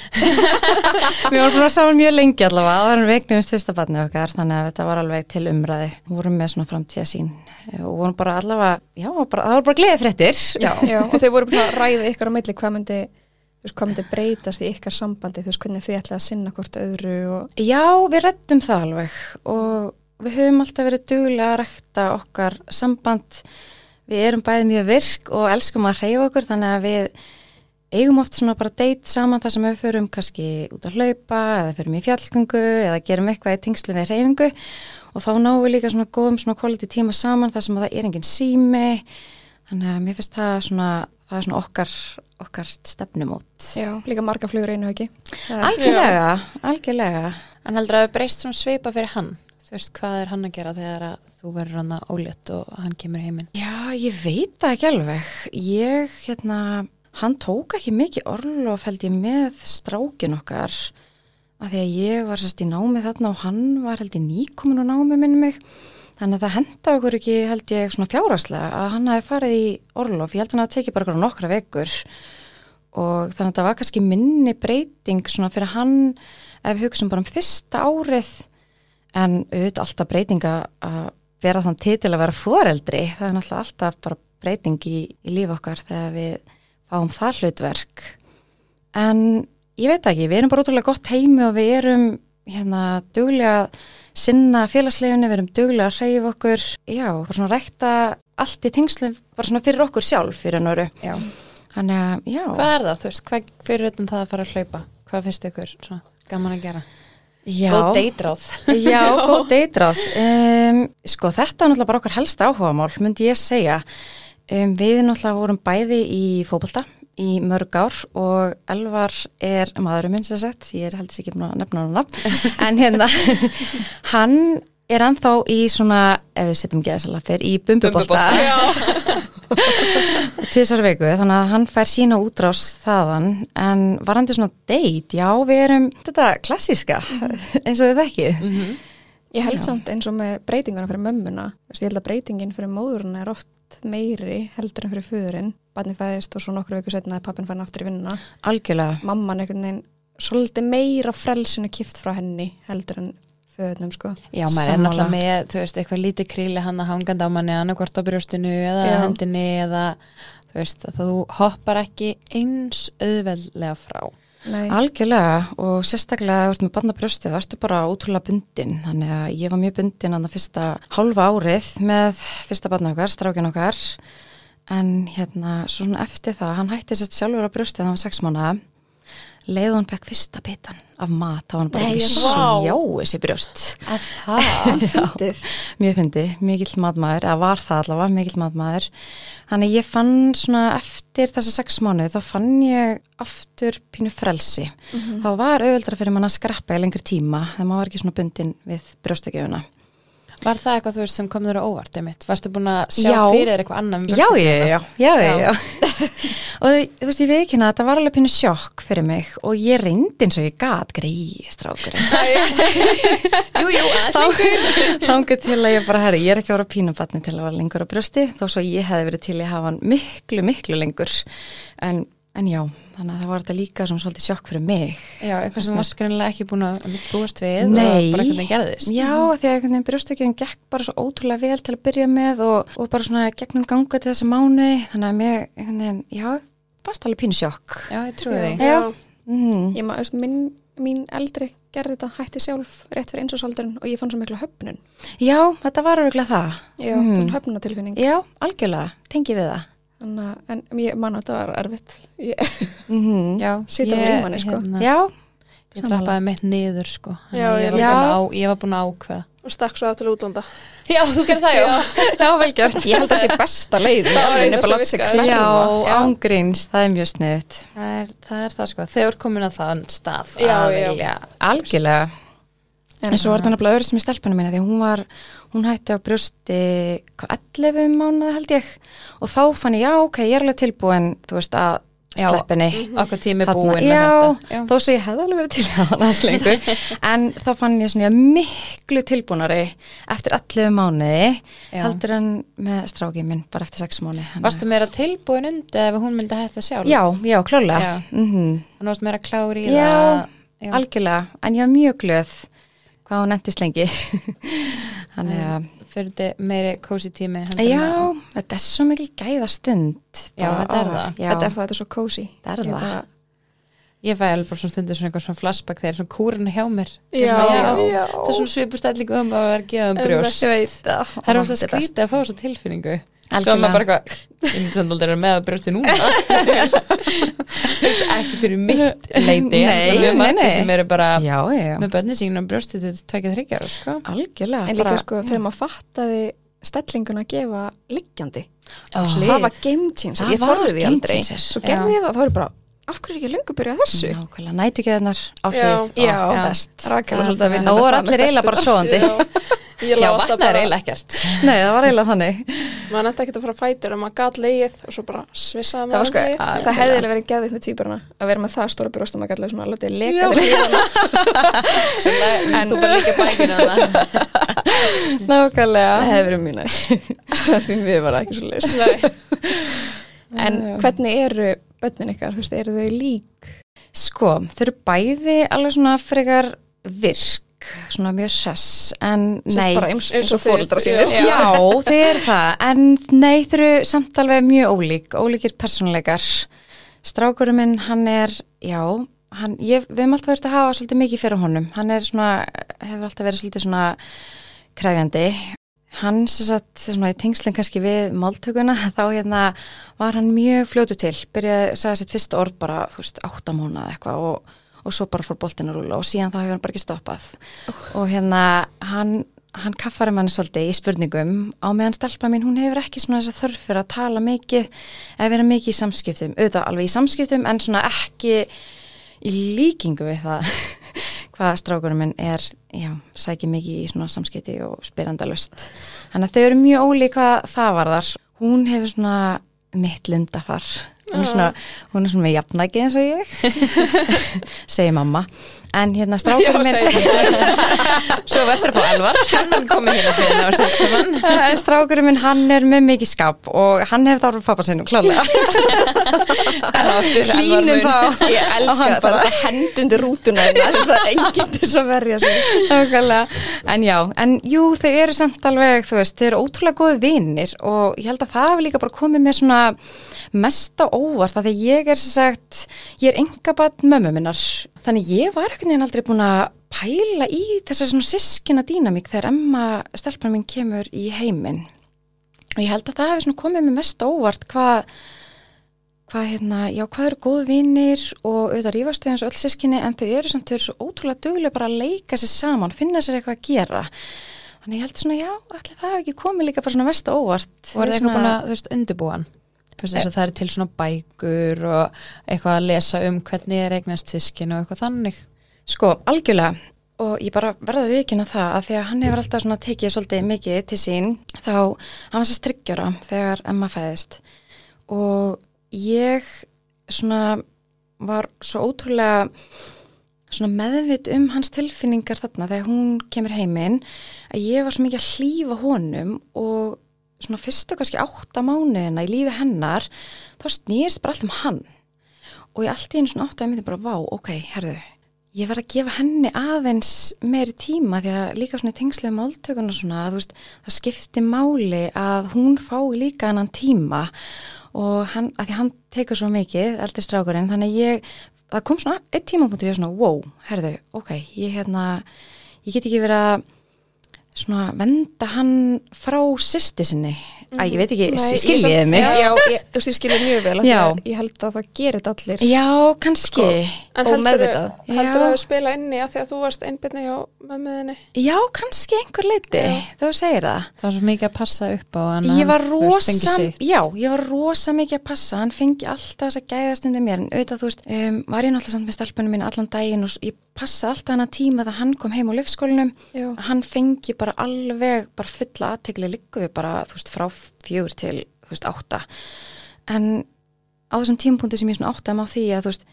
[LAUGHS] við vorum vera saman mjög lengi allavega það erum veiknumst fyrsta batnið okkar þannig að þetta var alveg til umræði. Við vorum með svona framtíða sín og vorum bara allavega, já, bara, það voru bara gleðið fréttir. já, [LAUGHS] já, og þau voru búin að ræða ykkur á milli hvað myndi, þú veist, hvað myndi breytast í ykkar sambandi, þú veist, hvernig þið ætlaði að sinna hvort öðru og Já, við rættum það alveg og við höfum alltaf verið duglega að rækta okkar samband við erum bæði mjög virk og elskum að hreyfa okkur þannig að við eigum oft svona bara date saman þar sem við förum kannski út að hlaupa eða förum í fjallgöngu eða gerum eitthvað í tengslu við hreyfingu. Og þá náum við líka svona góðum svona quality tíma saman þar sem að það er engin sími. Þannig að mér finnst það svona það er svona okkar, okkar stefnumót. Já, líka marga flugur einu ekki. Algjörlega, algjörlega. En heldur að það breyst svona svipa fyrir hann? Þú veist, hvað er hann að gera þegar að þú verður hann að ólétt og hann kemur heiminn Já, ég veit það ekki alveg. Ég, hérna, hann tók ekki mikið orlof held ég með strákin okkar að því að ég var sérst í námi þarna og hann var held ég nýkomin á námi minni mig. Þannig að það henda okkur ekki held ég svona fjáraslega að hann hafi farið í orlof. Ég held hann að það teki bara okkur nokkra vekur og þannig að það var kannski minni breyting svona fyrir hann ef við hugsaum bara um fyrsta árið en auðvitað alltaf breyting að að vera þann titil að vera foreldri það er náttúrulega alltaf bara breyting í, í líf okkar þegar við fáum það hlutverk. En ég veit ekki, við erum bara útrúlega gott heimi og við erum hérna duglega að sinna félagsleginni, við erum duglega að hreyfa okkur. Já, bara svona rækta allt í tengslu bara svona fyrir okkur sjálf fyrir já. Hvað er það, þú veist, hvað fyrir það að fara að hlaupa? Hvað finnst ykkur svona gaman að gera? Já. Góð deitráð Já, [LAUGHS] góð deitráð. Um, sko, þetta er náttúrulega bara okkar helsta áhugamál, myndi ég segja. Um, við náttúrulega vorum bæði í fótbolta í mörg ár og Elvar er maðurinn minn sem sagt, ég er heldur ekki búin að nefna hann nafn, [LAUGHS] en hérna, [LAUGHS] hann er ennþá í svona, ef við setjum geðsalafir, í bumbubolta [LAUGHS] tvisar viku, þannig að hann fær sína útrás þaðan, en varandi svona date, já, við erum þetta klassíska, eins og þið þekkið. Mhm. Ég held Já. samt eins og með breytinguna fyrir mömmuna. Vist, ég held að breytingin fyrir móðurina er oft meiri heldur en fyrir föðurinn. Barni fæðist og svo nokkru viku setna að pappin fann aftur í vinnuna. Algjörlega. Mamman einhvern veginn svolítið meira frelsinu kift frá henni heldur en föðunum sko. Já, maður er Sammála. náttúrulega með, þú veist, eitthvað lítið kríli hann að hangandi á manni annarkvort á brjóstinu eða Já. hendinni eða, þú veist, að þú hoppar ekki eins auðveldlega frá. Nei. Algjörlega og sérstaklega þú ert með barnabrjóstið, það ertu bara ótrúlega bundin. Þannig að ég var mjög bundin að það fyrsta hálfa árið með fyrsta barna okkar, strákin okkar. En hérna, svo svona eftir það, hann hætti sérst sjálfur á brjóstið þegar hann var sex mánuða. Leið og hann fekk fyrsta bitan af mat, þá var hann bara ekki vá. sjá þessi brjóst. Að það? Fyndið. [LAUGHS] Mjög fyndi, mikill matmaður, eða var það allavega, mikill matmaður. Þannig að ég fann svona eftir þessa sex mánuð, þá fann ég aftur pínu frelsi. Þá var auðveldra fyrir mann að skrappa í lengri tíma, þegar maður var ekki svona bundin við brjóstakjöfuna. Var það eitthvað, þú veist, sem kom þér á óvart, einmitt? Varstu búin að sjá Já. fyrir þér eitthvað annan? Já, já, já, já, já, [LAUGHS] og þú veist, ég veit ekki að þetta var alveg pínu sjokk fyrir mig og ég reyndi eins og ég gat greið strákurinn. [LAUGHS] [LAUGHS] Jú, jú, aðeins Þangu til að ég bara, herri, ég er ekki að vera pínubatni til að vera lengur á brjósti, þó svo ég hefði verið til að hafa hann miklu, miklu lengur. En, en já, þannig að það var þetta líka svona svolítið sjokk fyrir mig. Já, eitthvað sem varst greinilega ekki búin að búast við Nei. og bara hvernig gerðist. Já, því að einhvern veginn brjóstakjöfum gekk bara svo ótrúlega vel til að byrja með og, og bara svona gegnum ganga til þessa mánu, þannig að mér, einhvern veginn, já, fannst alveg pínu sjokk. Já, ég trúi því. Já. Mm. Ég maður, minn, mín eldri gerði þetta hætti sjálf rétt fyrir eins og ég fann svo mikla höfnun. Já, þetta var örgulega það. Já, mm. höfnunatilfinning. Já, algjörlega, tengi við það. Þannig að, en ég man að þetta var erfitt. Ég, Mm Já, Situr á lífmanni, sko. hérna, Já, Ég trappaði mitt niður, sko. Já, ég ég, var á, ég var búin að ákveða. og stakk svo að til útlanda Já, þú gerir það, já. [LAUGHS] já, vel gert. ég held að það sé besta leið. Það var bara sem virkaði. Já, Já. ángríns, það er mjög sniðut. Það er, það er það, sko. Þegar komin að þann stað Já, að já. vilja. Algjörlega. En svo var þetta nefnilega öðru sem í stelpunum minna því hún var, hún hætti á brjósti hvað, 11 mánuða held ég og þá fann ég, já, ok, ég er alveg tilbúin þú veist, að sleppinni Okkar tími Þarna, búin já, með þetta. Já. þó svo ég hefði alveg verið til að hafa það lengur [LAUGHS] en þá fann ég svona miklu tilbúnari eftir 11 mánuði heldur en með strákið minn bara eftir 6 mánuði Varstu meira tilbúin undir ef hún myndi hætta sjálf? Já, já, klálega Já. mm Þannig varstu meira klári í það? Já. algjörlega, en ég var mjög glöð hvað hún endist lengi þannig að Fyrir þetta meiri kósi tími. Já, en þetta er svo mikil gæða stund Já, þetta er það. Já, Þetta er það, þetta er svo cozy. Þetta er það. ég fæ alveg bara svona stundir svona eitthvað svona flashback þegar svona kúruna hjá mér Já. það er svona svipustælling um að vera að gefa um brjóst það er alltaf skrítið að fá þessa tilfinningu svo er maður bara eitthvað ég myndi samt aldrei að brjósti núna [LAUGHS] ekki fyrir mitt leiti Nei, er nei, nei. sem eru bara Já, já, með bönni sín og brjósti til tvekja þryggjar sko. Algjörlega. En líka bara- sko, þegar maður fattaði stellinguna að gefa liggjandi. Á Það var game changer. Ég var þorði því aldrei. Svo gerði ég það, þá var ég bara, af hverju er ekki lengur byrjað þessu? Nákvæmlega, nætugeðnar á Já. hlið. Já. Best. Var Það með allir eiginlega bara stelpurnar. Já, vatna er bara eiginlega ekkert Nei, það var eiginlega þannig. maður nætti ekkert að fara að fætur og maður gat leið og svo bara svissaði Það var sko, leið. það hefði eiginlega verið geðið með týpurana að vera með það stóra brjóst og maður gætlega svona að láta þið leka Já. við hlýðana. [LAUGHS] en þú bara líka bækina það [LAUGHS] Nákvæmlega. Það hefði verið mjög næ. [LAUGHS] Því við var ekki svo. Nei. En hvernig eru bönnin ykkar, eru þau lík? Sko, þau eru bæði alveg svona frekar virk, svona mjög hress, en Sérst nei. eins, Eins og þið, sínir. já. Já, þau eru það, en nei, þau eru samt alveg mjög ólík, ólíkir persónleikar. Strákurinn minn, hann er, já, hann, ég, við höfum alltaf verið að hafa svolítið mikið fyrir honum. Hann er svona, hefur alltaf verið svolítið svona kræfjandi. Hann sem sagt, svona í tengslinn kannski við máltökuna, [LAUGHS] þá hérna var hann mjög fljótu til. Byrjaði, sagði sitt fyrst orð bara, þú veist, áttamónað eitthvað og, og svo bara fór boltinn að rúla og síðan þá hefur hann bara ekki stoppað. Og hérna, hann, hann kaffari manni svolítið í spurningum á meðan stelpa mín, hún hefur ekki svona þess að þörf fyrir að tala mikið, eða vera mikið í samskiptum, auðvitað alveg í samskiptum en svona ekki í líkingu við það [LAUGHS] hvað strákunum minn er, já, sækir mikið í svona samskipti og spyrandalust. Þannig að þau eru mjög ólík hvað það varðar. Hún hefur svona mitt lundafar. Hún er svona, hún er svona með jafnæki eins og ég, [LAUGHS] segir mamma. En hérna strákunum minn... [LAUGHS] svo við eftir að fá Elvar hann komið hérna fyrir og sett saman strákurinn minn, hann er með mikið skap og hann hefur þar úr pappa sinum, klálega. [LAUGHS] Hlínum þá. Ég elska það, það er að hend undir rútuna en það er enginn til að verja sig. En já, en jú, þau eru samt alveg, þú veist, þau eru ótrúlega góði vinnir og ég held að það hefur líka bara komið mér svona mest á óvart af því að ég er sem sagt, ég er engabat mömmu minnar. Þannig ég var ekkert neginn aldrei búin að pæla í þessar svona sískina dýnamík þegar Emma stelpan mín kemur í heiminn. Og ég held að það hefur svona komið mér mest á óvart hvað hvað hérna, já, hvað eru góð vinnir og auðvitað rífast þau eins og öll sískinni en þau eru samt, þau eru svo ótrúlega duglega bara að leika sér saman, finna sér eitthvað að gera. Þannig ég held svona, já, allir það hefur ekki komið líka bara svona mest óvart. Og er það eitthvað búin að, þú veist, undirbúan þú veist, þess að það er til svona bækur og eitthvað að lesa um hvernig er eignast sískin og eitthvað þannig. Sko, algjörlega. Og ég bara verða vikina það að því að hann hefur alltaf svona tekið svolítið mikið til sín þá, hann var sér strikkjóra þegar Emma fæðist. Og ég svona var svo ótrúlega svona meðvit um hans tilfinningar þarna þegar hún kemur heiminn að ég var svo mikið að hlýfa honum og svona fyrstu kannski átta mánuðina í lífi hennar þá snýrst bara allt um hann. Og ég allt í einu svona átta að myndi bara vá, ok, herðu ég verð að gefa henni aðeins meiri tíma því að líka svona í tengslu um áltökun og svona, að þú veist, það skipti máli að hún fái líka hennan tíma. og hann, að því hann tekur svo mikið, eldri strákurinn, þannig ég, það kom svona eitt tímapunktur ég var svona, wow, herðu, ok, ég hérna, ég get ekki verið að svona venda hann frá sýsti sinni, að ég veit ekki, ég skiljiði mig? Já, ég, þú veist, ég skiljiði mjög vel af því Já. að ég held að það gerir allir. Já, kannski. En Og heldur meðvitað. heldur Já. að spila inni að því að þú varst einbyrni hjá mömmuðinni? Já, kannski einhver leiti, þú segir það. það var svo mikið að passa upp á hann Ég var rosa, já, ég var rosa mikið að passa, hann fengi alltaf þess að gæðast undir mér, en auðvitað, þú veist, um, var ég náttúrulega samt með stelpunum mín allan daginn og ég passa alltaf hana tíma þegar hann kom heim á leikskólinum, Já. hann fengi bara alveg, bara fulla aðtegli líkuðu bara, þú veist, frá fjögur til, þú veist, átta. En á þessum tímapunkti sem ég svona áttaði á því að, þú veist,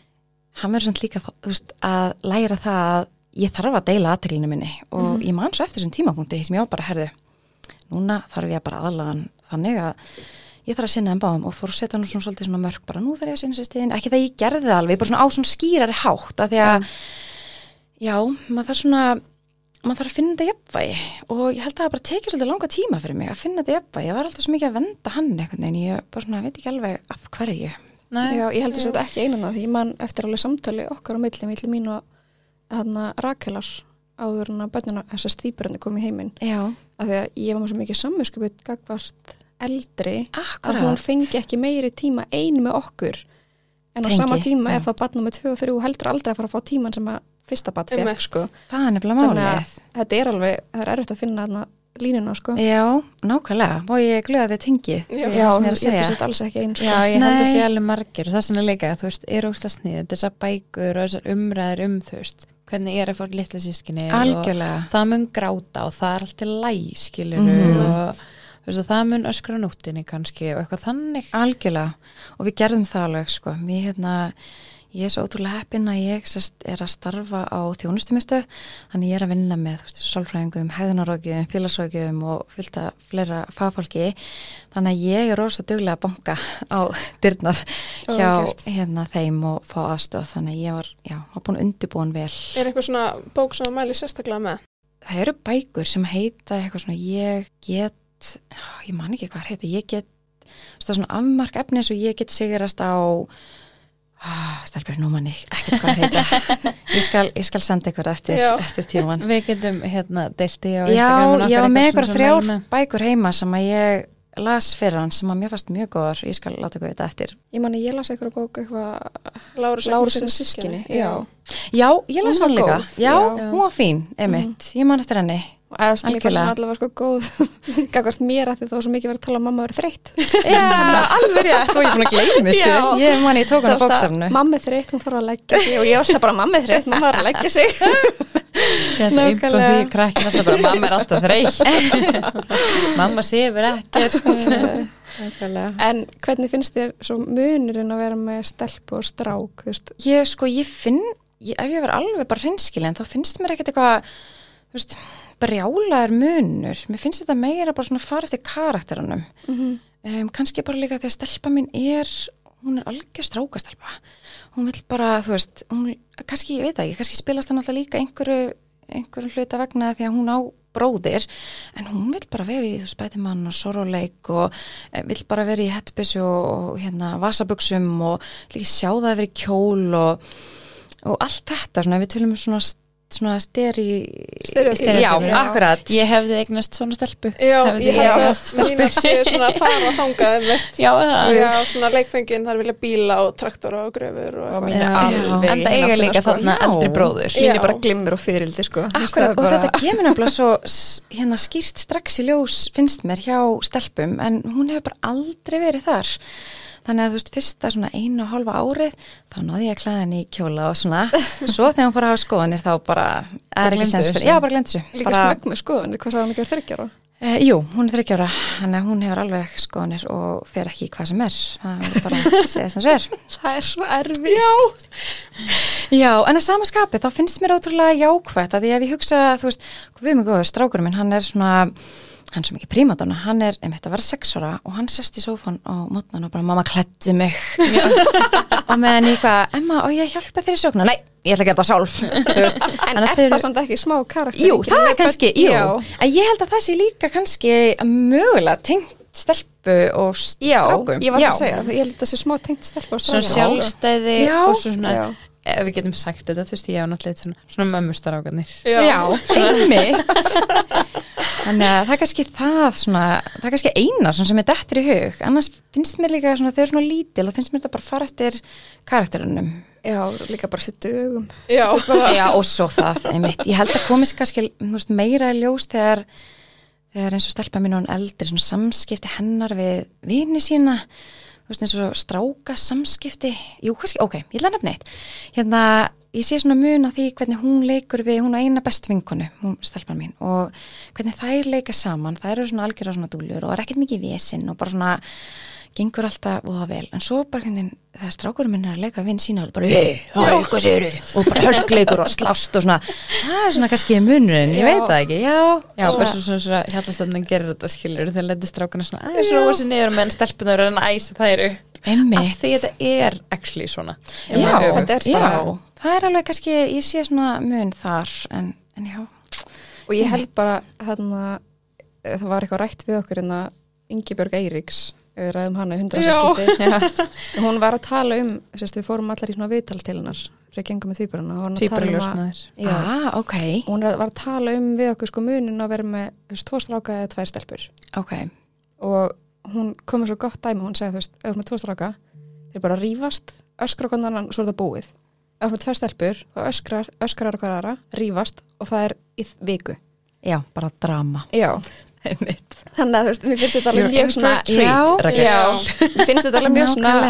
hann verður samt líka, þú veist, að læra það að ég þarf að deila aðteglinu minni. Og ég man svo eftir þessum tímapunkti sem ég á bara, herðu, núna þarf ég bara aðlaga hann þannig að ég þarf að sinna þeim báðum. Og fór að setja hann svona svolítið svona mörg bara nú þarf ég að sinna sér stíðin, ekki það ég gerði það alveg, bara svona á svona skýrari hátt að því að, já, maður þarf svona maður þarf að finna þetta jafnvægi. Og ég held að það bara tekið svolítið langa tíma fyrir mig að finna þetta jafnvægi, ég var alltaf svo mikið að venda hann einhvern veginn, ég bara svona veit ekki alveg af hverju. Nei. Já, ég heldur sér þetta ekki einan það því. Ég man eftir alveg samtali okkar á milli, milli mín og hana, Rakelar áður en að bönnina þessar stvíburandi kom í heiminn. Já, af því að ég var svo mikið samvinskupið gagvart eldri að akkurat. hún fengi ekki meiri tíma ein með okkur. En á Tengi, sama tíma já. er það barn með 2 og 3 heldur aldrei að fara að fá tíman sem að fyrsta barn fekk sko. Það er nefnilega málið. þetta er alveg, það er erfitt að finna þarna línuna sko. Já, nákvæmlega. Og ég er glöð að þið tengi. Já. Já, ég er ég segja. sér alls ekki eins sko. Já, ég held að Nei. sé alveg margir og það er svona líka, þú veist, er ósla snið þessar bækur og þessar umræður um þú veist, hvernig er að fá litla sískinni Algjörlega. og það mun gráta og það er alltaf læg, skilur Mhm. og þú veist, það mun öskra á nóttinni kannski og eitthvað þannig Algjörlega. Og við gerðum það alveg, sko. Mér, hérna, ég er svo ótrúlega heppin að ég sest, er að starfa á þjónustumistu. Þannig ég er að vinna með, sálfræðingum, hegðunarókjum, félagsrókjum og fylgta fleira fagfólki. Þannig að ég er rosa duglega að banka á dyrnar hjá hérna þeim og fá aðstöð. Þannig að ég var, já, var búin undirbúin vel. Er eitthvað svona bók sem að mæli sérstaklega með? það eru bækur sem heita eitthvað svona ég get ég man ekki hvað heita, ég get svona afmark efni eins og ég get sigrast á ah, stelpur nú manni, ekki hvað heita. [LAUGHS] Ég skal, ég skal senda ykkur eftir, Já. eftir tíman Við getum hérna deilti á já, Instagramin ég var með ykkur með. bækur heima sem að ég las fyrir hann sem að mér fannst mjög góðar. Ég skal láta ykkur þetta eftir. Ég man að ég las eitthvað bók eitthvað Lárus Lárusinn sískinni Já, já, ég las hann líka. já, já. hún var fín, emitt, ég man eftir henni eða svona líka Algjörlega. svona allavega sko góð [LAUGHS] gagvart mér að því þá var svo mikið verið að tala um að mamma verið þreytt. [LAUGHS] Já, alveg rétt, og ég er búin að gleyma þessu. Ég man ég tók alltaf, bóksafnu mamma er þreytt, hún þarf að leggja sig. Og ég var alltaf bara mamma er þreytt, mamma er að leggja sig. Þetta er á Nákvæmlega. því krakkin alltaf bara, mamma er alltaf þreytt. [LAUGHS] Mamma sefur ekkert. En hvernig finnst þér svo munurinn að vera með stelpu og strák ég sko, ég finn ég, ef ég verð alveg bara hreinskilin þá finnst mér ekkert eitthvað þú veist, brjálaður munur. Mér finnst þetta meira bara svona fara eftir karakterunum um, kannski bara líka því að stelpa mín er hún er algjör strákastelpa. Hún vil bara, þú veist hún, kannski, ég veit ekki, kannski spilast hann alltaf líka einhverju, einhverju hluta vegna því að hún á bróðir en hún vil bara vera í þú spætimann og soroleik og eh, vill bara vera í hettbissu og, og hérna vasabuxum og líka sjá það að vera í kjól og, og allt þetta svona, við tölum um svona, svona steri Stereótýpur. já, Já. akkurat Ég hefði eignast svona stelpu Já, Hefði ég átt að stelpu. svona fara að þangað um. Já, Já, svona leikfengin þar vilja bíla og traktora og gröfur og og eitthvað. mín Já. alveg En það eiga áttina, líka sko. þarna eldri bróður mín Já. er bara glimmur og fyrildi sko Akkurat, og þetta kemur nefnilega svo hérna skýrt strax í ljós finnst mér hjá stelpum en hún hefur bara aldrei verið þar þannig að þú veist, fyrsta svona einu og hálfa árið þá náði ég að klæða henni í kjóla og svona. [LAUGHS] Svo þegar hún fór að hafa skoðanir þá bara er ekki sens fyrir, já bara glemt þessu. Líka bara, snögg með skoðanir, hvað sagði hann ekki að þryggjára e, Jú, hún er þryggjára þannig að hún hefur alveg skoðanir og fer ekki hvað sem er. Það er bara að segja þess að er. [LAUGHS] Það er svo erfið já, Já, en að sama skapi þá finnst mér ótrúlega jákvætt að ég hugsa, veist, mig góður, minn, hann svona, svo mikið prímadonna, hann er, einmitt að vera sex ára og hann sest í sófan á mótnan og bara mamma klætti mig [LAUGHS] og meðan ég hvað, Emma, og ég hjálpa þér í sókna, nei, ég ætla að gera það sjálf, [LAUGHS] þú veist. en er það samt ekki smá karakter Jú, það er kannski, jú, já, en ég held að það sé líka kannski mögulega tengt stelpu og já, strákum. ég var að segja, ég held að það sé smá tengt stelpa og Svona stráka sjálfstæði Já. og svo svona Já. Ef við getum sagt þetta, þú veist, ég á náttúrulega svona, svona mömmustarákarnir Já. Já, einmitt. [LAUGHS] Þannig að það er kannski það svona, það er kannski eina svona sem er dettur í hug. Annars finnst mér líka svona, þau eru svona lítil þá finnst mér þetta bara fara eftir karakterunum. Já, líka bara fyrir dögum. Já. Já, og svo það, einmitt. Ég held að komist kannski veist, meira í ljós þegar þegar eins og stelpa mín og hann eldri svona samskipti hennar við vini sína þú veist eins og stráka samskipti jú, kannski, ok, ég ætla að nefna eitt. Hérna, ég sé svona mun á því hvernig hún leikur við, hún á eina best vinkonu hún stelpan mín og hvernig þær leika saman, þær eru svona algjörða svona dúlur og er ekkert mikið vesinn og bara svona gengur alltaf og vel, en svo bara hvernig þegar strákurum minn er að leika vinn sína og það er bara, hei, hei, hvað séu og bara hölkleikur og slást og svona. Það er svona kannski munurinn, ég veit það ekki já, Já, bara svo svona, svona hjálpastöndan gerir þetta skilur þegar letur strákana svona aðeins róa sér niður meðan stelpunar er að æsa þær upp. Að því þetta er actually svona. Já, þetta er já, bara- það er alveg kannski, ég sé svona mun þar, en, en já. Og ég held bara hérna, það var eitthvað rætt við okkur hérna Ingibjörg Eiríks ræðum hana í hundra Já. skipti. [LAUGHS] Hún var að tala um, sérst, við fórum allar í svona viðtal til hennar fyrir að genga með Já, Ah, ok, hún er- var að tala um við okkur sko munin að vera með veist, tvo stráka eða tvær stelpur. Ok. og hún kom með svo gott dæmi hún segði þú veist, ef þú ert með tvo stráka þeir bara rífast, öskra okkur annan svo er það búið. Ef þú ert með tvær stelpur þá öskrar, öskrar okkur aðra, rífast og það er í viku. Já, bara drama. já. [LAUGHS] þannig að þú veist, mér finnst þetta alveg mjög svona já, já, mér finnst þetta alveg mjög svona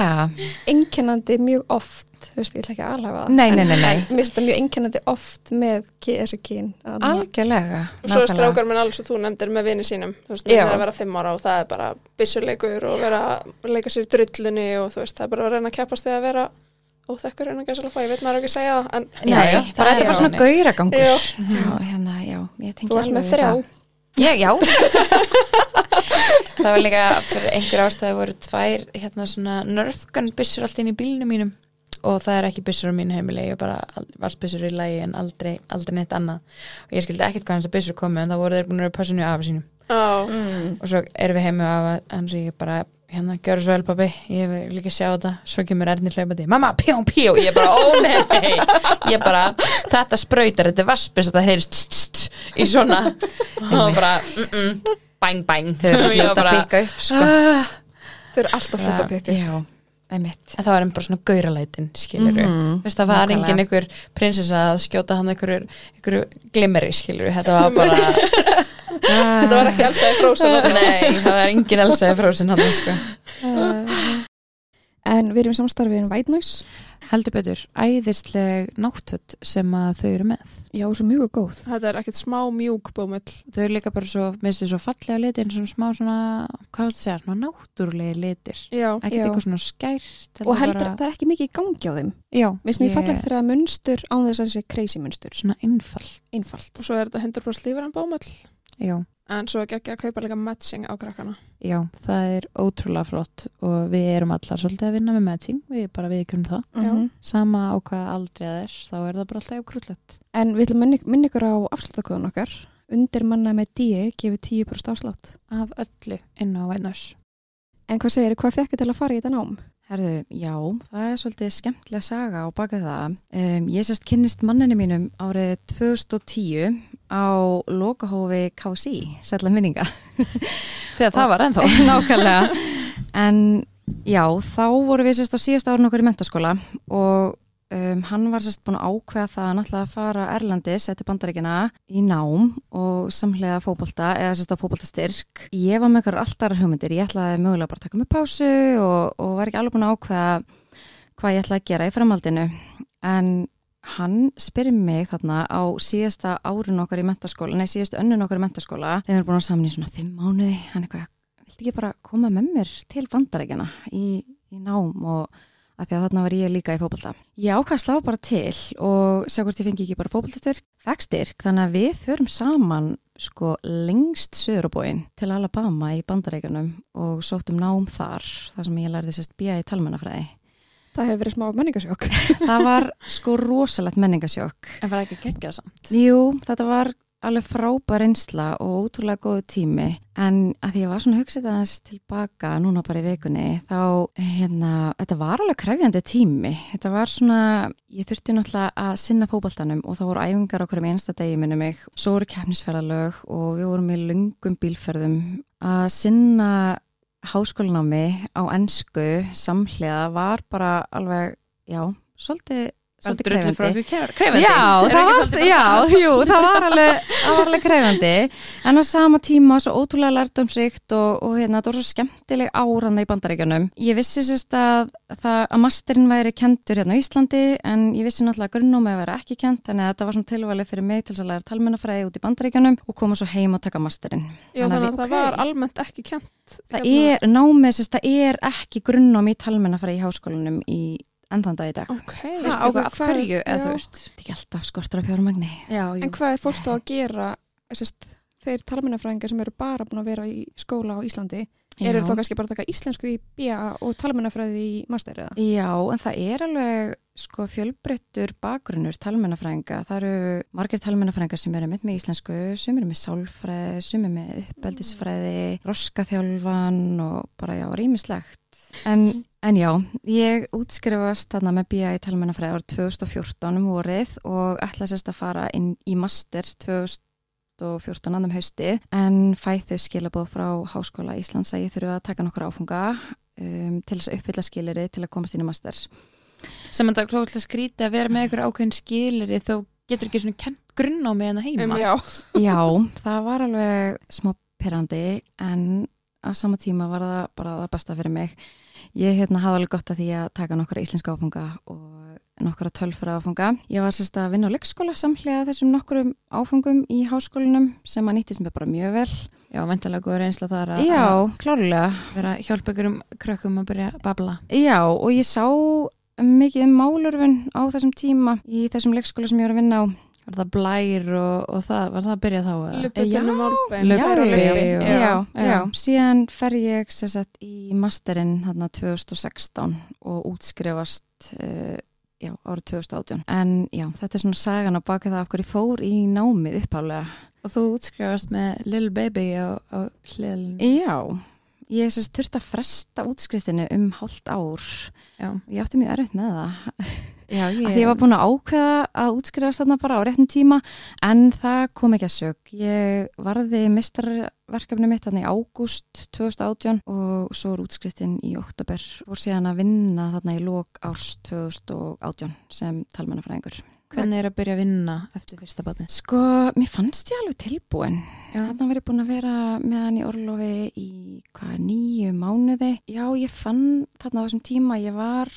einkennandi mjög oft þú veist, ég ætla ekki að alhafa það. Nei, nei, nei, mér finnst þetta mjög einkennandi oft með þessi að- Algjörlega. og svo er strákar minn alveg svo þú nefndir með vini sínum. Þú veist, það er að vera fimm ára og það er bara byssuleikur og vera að leika sér í drullunni og þú veist, það er bara að reyna að keppast því að vera óþekkur en að gæsa ég veit maður ekki að segja það en Nei, Já, já, það, það er er bara svona gauragangur. Já. Hérna, já, ég tengi þú alveg með þrjá. það. Ég, já. [LAUGHS] það var líka fyrir einhver ástæði voru tvær hérna svona nörfgan byssur allt inn í bílnum mínum og það er ekki byssur á mínu heimili, ég bara varsbyssur í lagi en aldrei, aldrei neitt annað og ég skildi ekkert hvað hans að byssur komi en það voru þeir búin að vera passinu af sínum á, mm. og svo erum við heimi af hans og ég bara hérna, gjör svo vel pabbi, ég vil líka sjá þetta. Svo kemur Erni hlaupandi, mamma, pjó, pjó ég bara, ó nei, ég bara þetta sprautar, þetta er vaspis það heyrist tst, tst, í svona. Og bara, mm -mm, bang, bang þau eru fljóta að píka upp sko. þau eru alltaf flott að já, einmitt. En það var einn bara svona gauralætin, skilur við. Veist, það var Nákvæmlega. engin einhver prinsessa að skjóta hann einhverju, einhverju glimmeri, skilur við, þetta var bara [LAUGHS] þetta var ekki alls að frósa Nei, það var engin elsaði frósin hann, sko. En við erum í samstarfi en White Noise. Heldur betur, æðisleg náttföt sem að þau eru með. Já, svo mjög góð. Þetta er ekkert smá mjúk bómull þau eru líka bara svo, minnst þau svo fallega litir en svona smá svona, hvað það segja, svona náttúrulegi litir. Já, ekkert eitthvað svona skært og heldur, það er ekki mikið í gangi á þeim. Já, Mér finnst mjög fallegt þegar að munstur á þess að þessi crazy munstur. svona innfall Einfalt. og svo er þetta 100% lífur en bómull já, en svo er ekki að kaupa líka matching á krakkana já, það er ótrúlega flott og við erum allar svolítið að vinna með matching, við bara við kunum það Mhm. sama á hvað aldrei það er þá er það bara alltaf krúllett En við ætlum minni, minni ykkur á afsláttakóðan okkar. Undir manna með DE gefur 10% afslátt. af öllu inn á Vætnars En hvað segir, hvað fekk til að fara í þetta nám? Herðu, já, það er svolítið skemmtilega saga á baka það. Um, ég sérst kynnist manninu mínum árið 2010 á lokahófi KSI, sérlega minninga. [LAUGHS] þegar það var ennþá [LAUGHS] Nákvæmlega. En já, þá voru við sérst á síðast árun okkur í mentaskóla og um, hann var sérst búin að ákveða það að ætlaði að fara Erlandis eftir bandaríkina í nám og samhlega fótbolta eða sérst á fótboltastyrk. Ég var með eitthvað alltaf hugmyndir, ég ætlaði mögulega bara að taka mig pásu og, og var ekki alveg búin að ákveða hvað ég ætlaði að gera í framhaldinu. En hann spyrir mig þarna á síðasta árun okkar í mentaskóla, nei síðast önnun okkar í mentaskóla, þegar við erum búin að saman í svona fimm mánuði, hann eitthvað, viltu ekki bara koma með mér til bandarækjana í, í nám og að því að þarna var ég líka í fótbolta. Ég ákvað að slá bara til og sjá hvort ég fengi ekki bara fótboltastyrk, fegstyrk, þannig að við förum saman sko lengst söðurubóin til Alabama í bandarækjanum og sóttum nám þar, þar sem ég lærði sérst bíja í talmennafræði. Það hefur verið smá menningasjók. [LAUGHS] Það var sko rosalegt menningasjokk. en var ekki geggjað samt? Jú, þetta var alveg frábær reynsla og ótrúlega góðu tími. En að því ég var svona hugsið aðeins tilbaka núna bara í vikunni þá hérna, þetta var alveg krefjandi tími. Þetta var svona, ég þurfti náttúrulega að sinna fótboltanum og það voru æfingar okkur um einsta degi minni mig, svo voru keppnisferðalög og við vorum í lungum bílferðum. Að sinna háskólanámi á ennsku samhliða var bara alveg, já, svolítið svolítið krefjandi krefandi Já, það var, svolítið já, jú, það var alveg, alveg krefandi en á sama tíma svo ótrúlega lærdomsrikt og, og hérna, það var svo skemmtileg áranna í bandaríkjunum. Ég vissi sérst að, það, að masterinn væri kentur hérna á Íslandi en ég vissi náttúrulega að grunnómi að vera ekki kent að þetta var svona tilvalið fyrir mig til að læra talmennafræði út í bandaríkjunum og koma svo heim og taka masterinn. já, Þannig að það ok. var almennt ekki kent Það er, námið sérst, það er ekki grunnómi í talmennafræði í háskólanum í enn dag í dag. ok, veistu á eitthvað af hvað- hverju eða er ekki alltaf skortur af fjármagni. já, En hvað er fólk þá að gera, sérst, þeir talmennafræðingar sem eru bara búin að vera í skóla á Íslandi, eru þá kannski bara að taka íslensku í BA og talmennafræði í master eða? Já, en það er alveg sko fjölbreyttur bakgrunnur talmennafræðinga. Það eru margir talmennafræðingar sem eru með með íslensku, sem eru með sálfræði, sem eru með uppeldisfræði, roskaþjálfan og bara já, rýmislegt. En, en já, ég útskrifast þarna með BA í talmennafræði árið 2014 um vorið og ætla sérst að fara inn í master 2014 annum hausti en fæð þau skilabóð frá Háskóla Íslands að ég þurfu að taka nokkur áfunga um, til þess að uppfylla skiliri til að komast inn í master. sem að það er klóðslega skrítið að vera með einhver ákveðin skilir þó getur ekki svona kent grunn á með hana heima Um, já, Já, það var alveg smá perandi en á sama tíma var það bara það besta fyrir mig. Ég hérna hafði alveg gott að því að taka nokkra íslenska áfunga og nokkra tölfra áfunga. Ég var sérst að vinna á leikskóla samhlega þessum nokkrum áfungum í háskólinum sem að nýttist mér bara mjög vel. Já, væntalega góður einsla þar að Já, að klárlega. vera að hjálpa ykkur um krökkum að byrja að babla Já, og ég sá mikið um málurfun á þessum tíma í þessum leikskóla sem ég var að vinna á. Var það blær og, og það, var það að byrja þá? eða? lupið Já, þunum álbein Lubbi Blær og þunum lubbi. álbein. já, Já, já, já. síðan fer ég sem sagt, í masterinn þarna 2016 og útskrifast uh, já, árið 2018 en já, þetta er svona sagan á baka það af hverju fór í námið upphálega Og þú útskrifast með Lil Baby á, á hliðalinu já, ég sem sagt þurfti að fresta útskriftinu um hálft ár Já, og ég átti mjög erfitt með það [LAUGHS] já Af Því ég var búin að ákveða að útskrifast þarna bara á réttin tíma en það kom ekki að sög. Ég varði mistarverkefni mitt þarna í ágúst 2018 og svo er útskriftin í oktober og síðan að vinna þarna í lók árs 2018 sem talmennafræðingur. Hvernig er að byrja að vinna eftir fyrsta batni? Sko, mér fannst ég alveg tilbúin. Þarna var ég búin að vera með hann í orlofi í hvað, nýju mánuði. Já, ég fann þarna á þessum tíma, ég var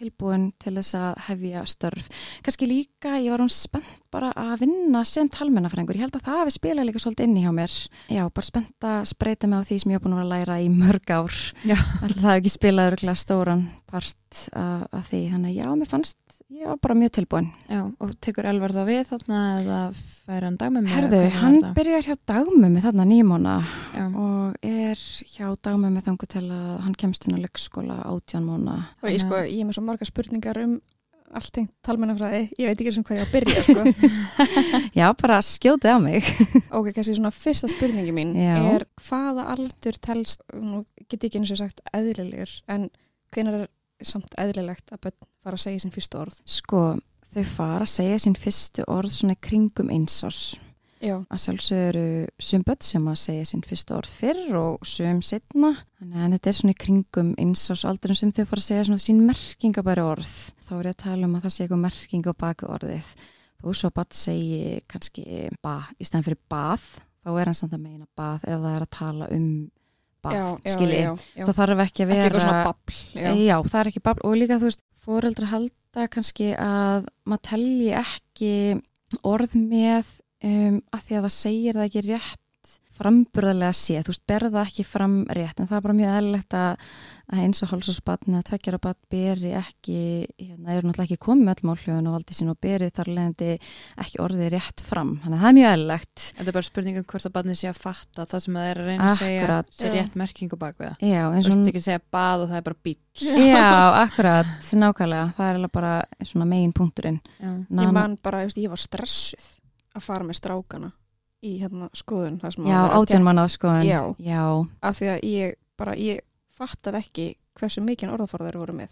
tilbúin til þess að hefja störf. Kanski líka, ég var hún spennt bara að vinna sem talmennafræðingur. Ég held að það hafi spilað líka svolítið inni hjá mér. Já, bara spennt að spreita mig á því sem ég hef búin að læra í mörg ár. Já. Alltaf það hefði ekki spilað örgulega stóran part af því. Þannig að já, mér fannst, ég var bara mjög tilbúin. já, og tekur Elvar þá við þarna eða fær hann dagmömmu? Herðu, hann byrjar hjá dagmömmu þarna nýmóna Já, og er hjá dagmömmu þangu til að hann kemst inn á leikskóla átján móna. og ég, sko, ég er með svo marga spurningar um allt tengt talmennafræði, ég veit ekki sem hvað ég á að byrja sko. [LAUGHS] Já, bara skjótið á mig. [LAUGHS] ok, kannski svona fyrsta spurningi mín Já. er hvaða aldur telst, nú get ég ekki eins og sagt eðlilegur, en hvenær er samt eðlilegt að börn fara að segja sín fyrstu orð Sko, þau fara að segja sín fyrstu orð svona kringum einsás. Já, Að sjálfsög eru sum börn sem að segja sín fyrstu orð fyrr og sum setna. Þannig að þetta er svona kringum einsás aldur sem þau fara að segja svona sín merkingabæri orð. Þá er ég að tala um að það sé eitthvað merking á baku orðið. Þó svo börn segi kannski ba í stæðan fyrir bað, þá er hann samt að meina bað ef það er að tala um bað, já, já, skilji. já, já. Það þarf ekki að vera... ekki eitthvað svona babl já. Já. það er ekki babl og líka þú veist, fóreldra halda kannski að maður telji ekki orð með um, að því að það segir það ekki rétt framburðarlega sé, þú veist, berða ekki fram rétt, en það er bara mjög eðlilegt að, að eins og hálsásbatn eða tveggjara batn beri ekki, hérna, eru náttúrulega ekki komið með öll málhljóðun og valdi sín og beri þar leðandi ekki orðið rétt fram, þannig að það er mjög eðlilegt. Þetta er bara spurningum hvort að barnið sé að fatta það sem það er að reyna að segja er rétt merkingu bak við það. Já, Þú eins og veist ekki að segja bað og það er bara bíl. Já, akkurat, nákvæmlega, það ég ég, ég í hérna skoðun þar Já, var verið að átján manna sko, en Já. já, af því að ég bara, ég fattaði ekki hversu mikinn orðaforða þeir voru með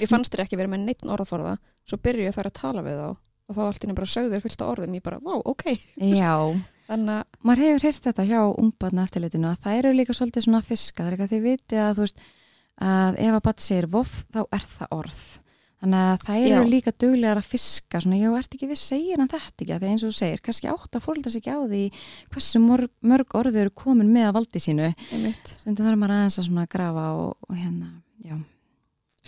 ég fannst þeir ekki verið með neitt orðaforða svo byrjuðu þær að tala við þá og þá allt inni bara sögðu þeir fyllt á orðum ég bara, vá, ok já. [LAUGHS] þannig að, Maður hefur heyrt þetta hjá ungbarna eftirlitinu að það eru líka svolítið svona fiska, það er ekki að þið vitið að þú veist að ef að bat segir voff þá er það orð. Þannig að það eru Já. líka duglegar að fiska svona, já, ert ekki við segir hann þetta ekki því eins og þú segir, kannski átt að fórölda sig ekki á því hversu mörg, mörg orðu eru komin með að valdi sínu. einmitt Stundu þarf maður aðeins að svona grafa og, og hérna, já.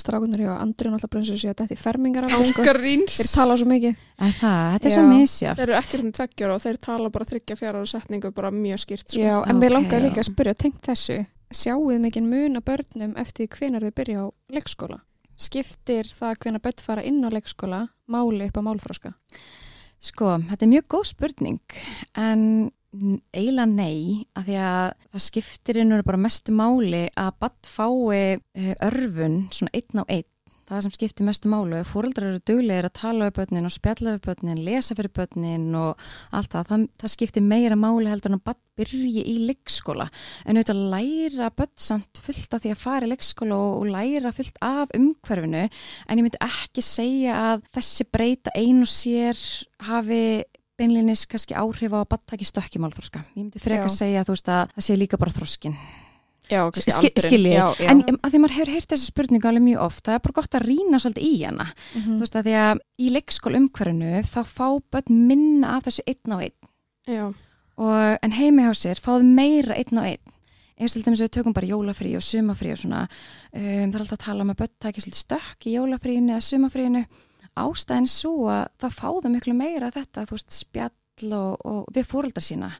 strákunar hjá Andri náttúrulega bara eins og sé að þetta er fermingar sko. Ángaríns þeir tala svo mikið En það, þetta er Já. svo misjátt. Þeir eru ekkert um tveggjar og þeir tala bara þryggja fjara og setningu bara mjög skýrt sko. Já, en mér Ok, langaði líka já. að spyrja tengt þessu sjáuð mikið mun að börnum eftir hvenar þau byrja á leikskóla skiptir það hvenar börn fara inn á leikskóla máli upp á málfráska Sko, þetta er mjög góð spurning en eiginlega nei af því að það skiptir innur bara mestu máli að badd fái eh, örfun svona einn á einn það sem skiptir mestu málu. Fóreldrar eru duglegir að tala við börnin og spjalla við börnin, lesa fyrir börnin og allt það. Það, það skiptir meira máli heldur en að byrji í leikskóla. En auðvitað læra börn samt fullt af því að fara í leikskóla og, og læra fullt af umhverfinu. En ég myndi ekki segja að þessi breyta ein og sér hafi beinlinis kannski áhrif á að barn taki stökkjumál þróska. Ég myndi freka Já. segja þú veist að það sé líka bara þróskin. Já, kannski Ski- aldurinn. skilji, Já, já. en að því maður hefur heyrt þessa spurningu alveg mjög oft, það er bara gott að rýna svolítið í hana, Mhm. þú veist að því að í leikskóla umhverfinu þá fá börn minna af þessu einn á einn. Já, og, en heimi hjá sér fáðu meira einn á einn. Eins og til dæmis við tökum bara jólafrí og sumafrí og svona, um, það er alltaf að tala um að börn takir svolítið stökk í jólafríinu eða sumafríinu, ástæðin svo að það fáðu miklu meira þetta, þú veist, spjall og, og við fóreldrar sína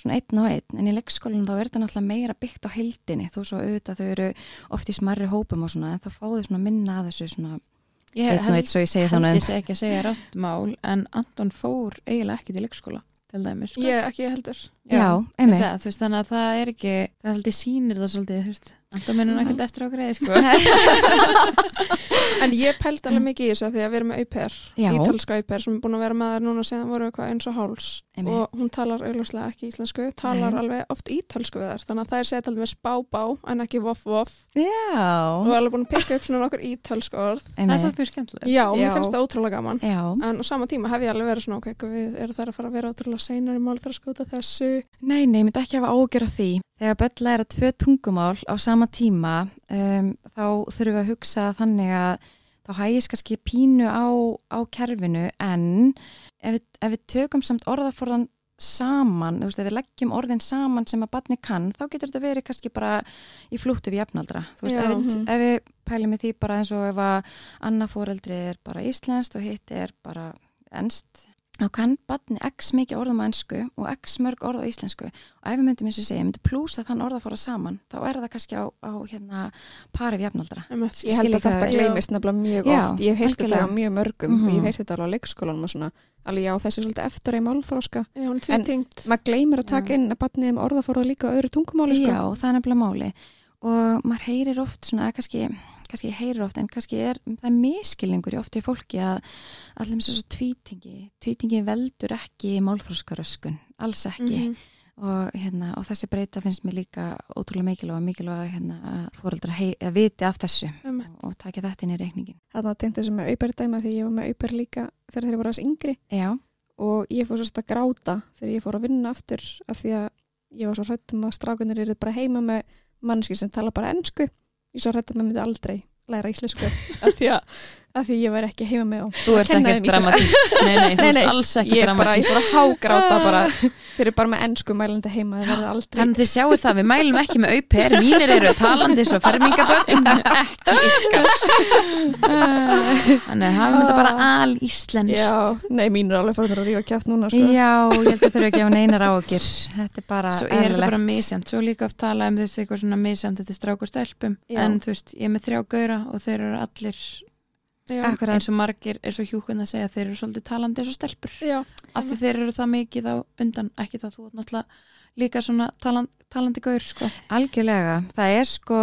svona einn og einn, en í leikskólinu þá er þetta náttúrulega meira byggt á heildinni, þó svo auðvitað þau eru oft í smarri hópum og svona, en þá fáðu þau svona minna að þessu svona Ég einn og einn, svo ég segi held þannig ég sé ekki að segja rátt mál en Anton fór eiginlega ekki til leikskóla til dæmis sko. ég ekki heldur. Já, Ég einmitt. þannig að það er ekki það er haldið sýnir það svolítið þú veist. Anton minnur ekkert eftir á greiði sko. [LAUGHS] En ég pældi alveg mikið í þessu af því að við erum með auper, ítalska auper sem er búin að vera með þær núna síðan voru eitthvað eins og háls Einmitt. og hún talar auðvitað ekki íslensku, talar Nei. alveg oft ítalsku við þær, þannig að það er segið með spá-bá en ekki voff-voff og Já, er alveg búin að pikka upp svona nokkur ítalsk orð. það er svolítið skemmtilegt Já, mér Já. finnst það ótrúlega gaman. Já, En á sama tíma hef ég alveg verið svona, ok, við erum þær að fara að vera ótrúlega Þegar börn læra tvö tungumál á sama tíma, um, þá þurfum við að hugsa þannig að þá hægist kannski pínu á, á kerfinu en ef við, ef við tökum samt orðaforðan saman, þú veist, ef við leggjum orðin saman sem að barni kann, þá getur þetta verið kannski bara í flúttu við jafnaldra. Þú veist, Já, ef, við, mhm. ef við pælum í því bara eins og ef að annað fóreldri er bara íslenskt og hitt er bara ennst, þá kann barni x mikið orðum á ennsku og x mörg orð á íslensku og ef við myndum eins og segja, myndum plúsa þann orðafóra saman, þá er það kannski á, á hérna, pari við jafnaldra. Ég held að þetta það, gleymist nefnilega mjög Já, oft. Ég hef heyrt þetta á mjög mörgum Mhm. og ég hef heyrt þetta alveg á leikskólanum og svona. Alveg já, þessi er svolítið eftir í málþróska. Já, hún er tvítingt. Maður gleymir að taka Já. inn að batnið um orðaforða líka á öðru tungumáli, sko. Já, það er nefnilega máli og maður heyrir oft svona, kannski, kannski heyrir oft en kannski er það er miskilningur í oft í fólki að allir með svo tvítingi, tvítingi veldur ekki málfróskaröskun, alls ekki Mhm. og, hérna, og þessi breyta finnst mér líka ótrúlega mikilvæg og mikilvæg hérna, að fóreldra hei, að viti af þessu Einmitt. og, og taki þetta inn í reikningin. Þannig að tengdi þessu með auper dæma því ég var með auper líka þegar þeir voru aðeins yngri Já, og ég fór sérst að gráta þegar ég fór að vinna aftur af því að ég var svo hrættum að strákunir eru bara heima með mannski sem tala bara ennsku ég svo hrættum að myndi aldrei læra íslensku af því að, að því ég var ekki heima með þá Þú ert íslensku. dramatísk. [LAUGHS] Nei, nei, þú Nei, ert nei, alls ekki ég bara, ég dramatísk. fór að hágráta bara. [LAUGHS] Þeir eru bara með ennsku mælandi heima Þannig þið sjáu það, við mælum ekki með auper Mínir eru talandi svo fermingabögn [LAUGHS] Ekki ykkar. Þannig að hafum þetta bara al íslenskt Já, nei, mín er alveg farin að rífa kjátt núna sko. Já, ég held að þurfa ekki að hafa neinar ágjur. Þetta er bara Svo er þetta bara misjæmt, svo líka oft tala um þessi eitthvað svona misjæmt, þetta er strák og stelpum. Já. en þú veist, ég Akkurat. eins og margir, eins og hjúkun að segja þeir eru svolítið talandi eins og stelpur Já. af því þeir eru það mikið á undan ekki það þú ert náttúrulega líka svona talan, talandi gaur sko. Algjörlega. Það er sko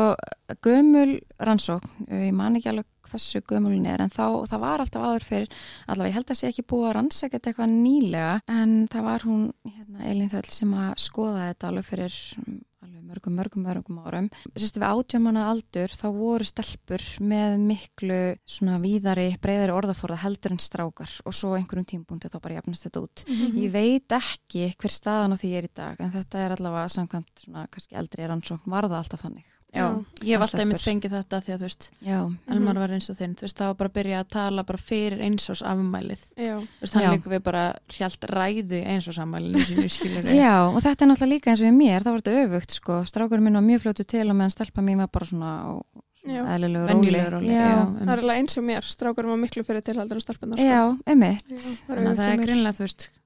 gömul rannsókn, ég man ekki alveg hversu gömulin er, en þá, það var alltaf áður fyrir, allavega ég held að sé ekki búið að rannsaka þetta eitthvað nýlega, en það var hún, hérna, Elín Þöll sem að skoða þetta alveg fyrir alveg mörgum, mörgum, mörgum árum. Sérstu við átjámana aldur, þá voru stelpur með miklu svona víðari, breyðari orðaforða heldur en strákar og svo einhverjum tímpúndi þá bara jafnast þetta út. Mhm. Ég veit ekki hver staðan á því er í dag en þetta er allavega samkvæmt svona kannski eldri rannsókn varða alltaf þannig. Já, ég hef alltaf einmitt fengið þetta því að þú veist, Já. Elmar var eins og þinn þú veist, það var bara að byrja að tala bara fyrir eins og afmælið, Já. þú veist, hann Já. líka við bara hjælt ræðu eins og afmælinu sínu skilur [LAUGHS] Já, og þetta er náttúrulega líka eins og í mér, þá var þetta öfugt sko, strákurinn minn var mjög fljótu til og meðan stelpa mín var bara svona, Já. eðlilegu róli. róli Já, Það er alveg eins og mér, strákurum var miklu fyrir tilhaldur en stelpunar. sko. já, einmitt.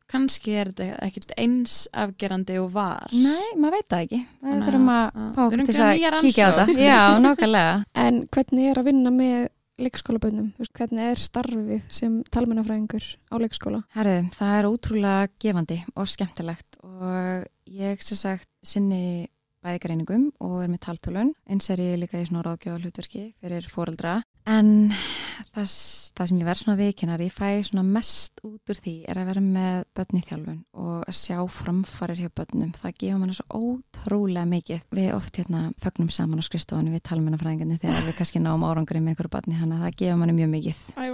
Það það er kannski er þetta ekkit eins afgerandi og var Nei, maður veit það ekki. Það þurfum að erum til að þess að kíkja á þetta. Já, nákvæmlega. [LAUGHS] En hvernig er að vinna með veist, Hvernig er starfið sem talmennafræðingur á leikskóla? Herðu, það er ótrúlega gefandi og skemmtilegt og ég sem sagt sinni bæði greiningum og er með taltölun eins er ég líka í svona ráðgjöfa hlutverki fyrir foreldra en það, það sem ég verð svona vikinar, ég fæ svona mest út úr því er að vera með börn í þjálfun og að sjá framfarir hjá börnum. Það gefa manna svo ótrúlega mikið. Við oft hérna fögnum saman á skrifstofunni við talmennafræðingarnir þegar við kannski náum árangri með einhverju barni, þannig að það gefa manni mjög mikið. Æ,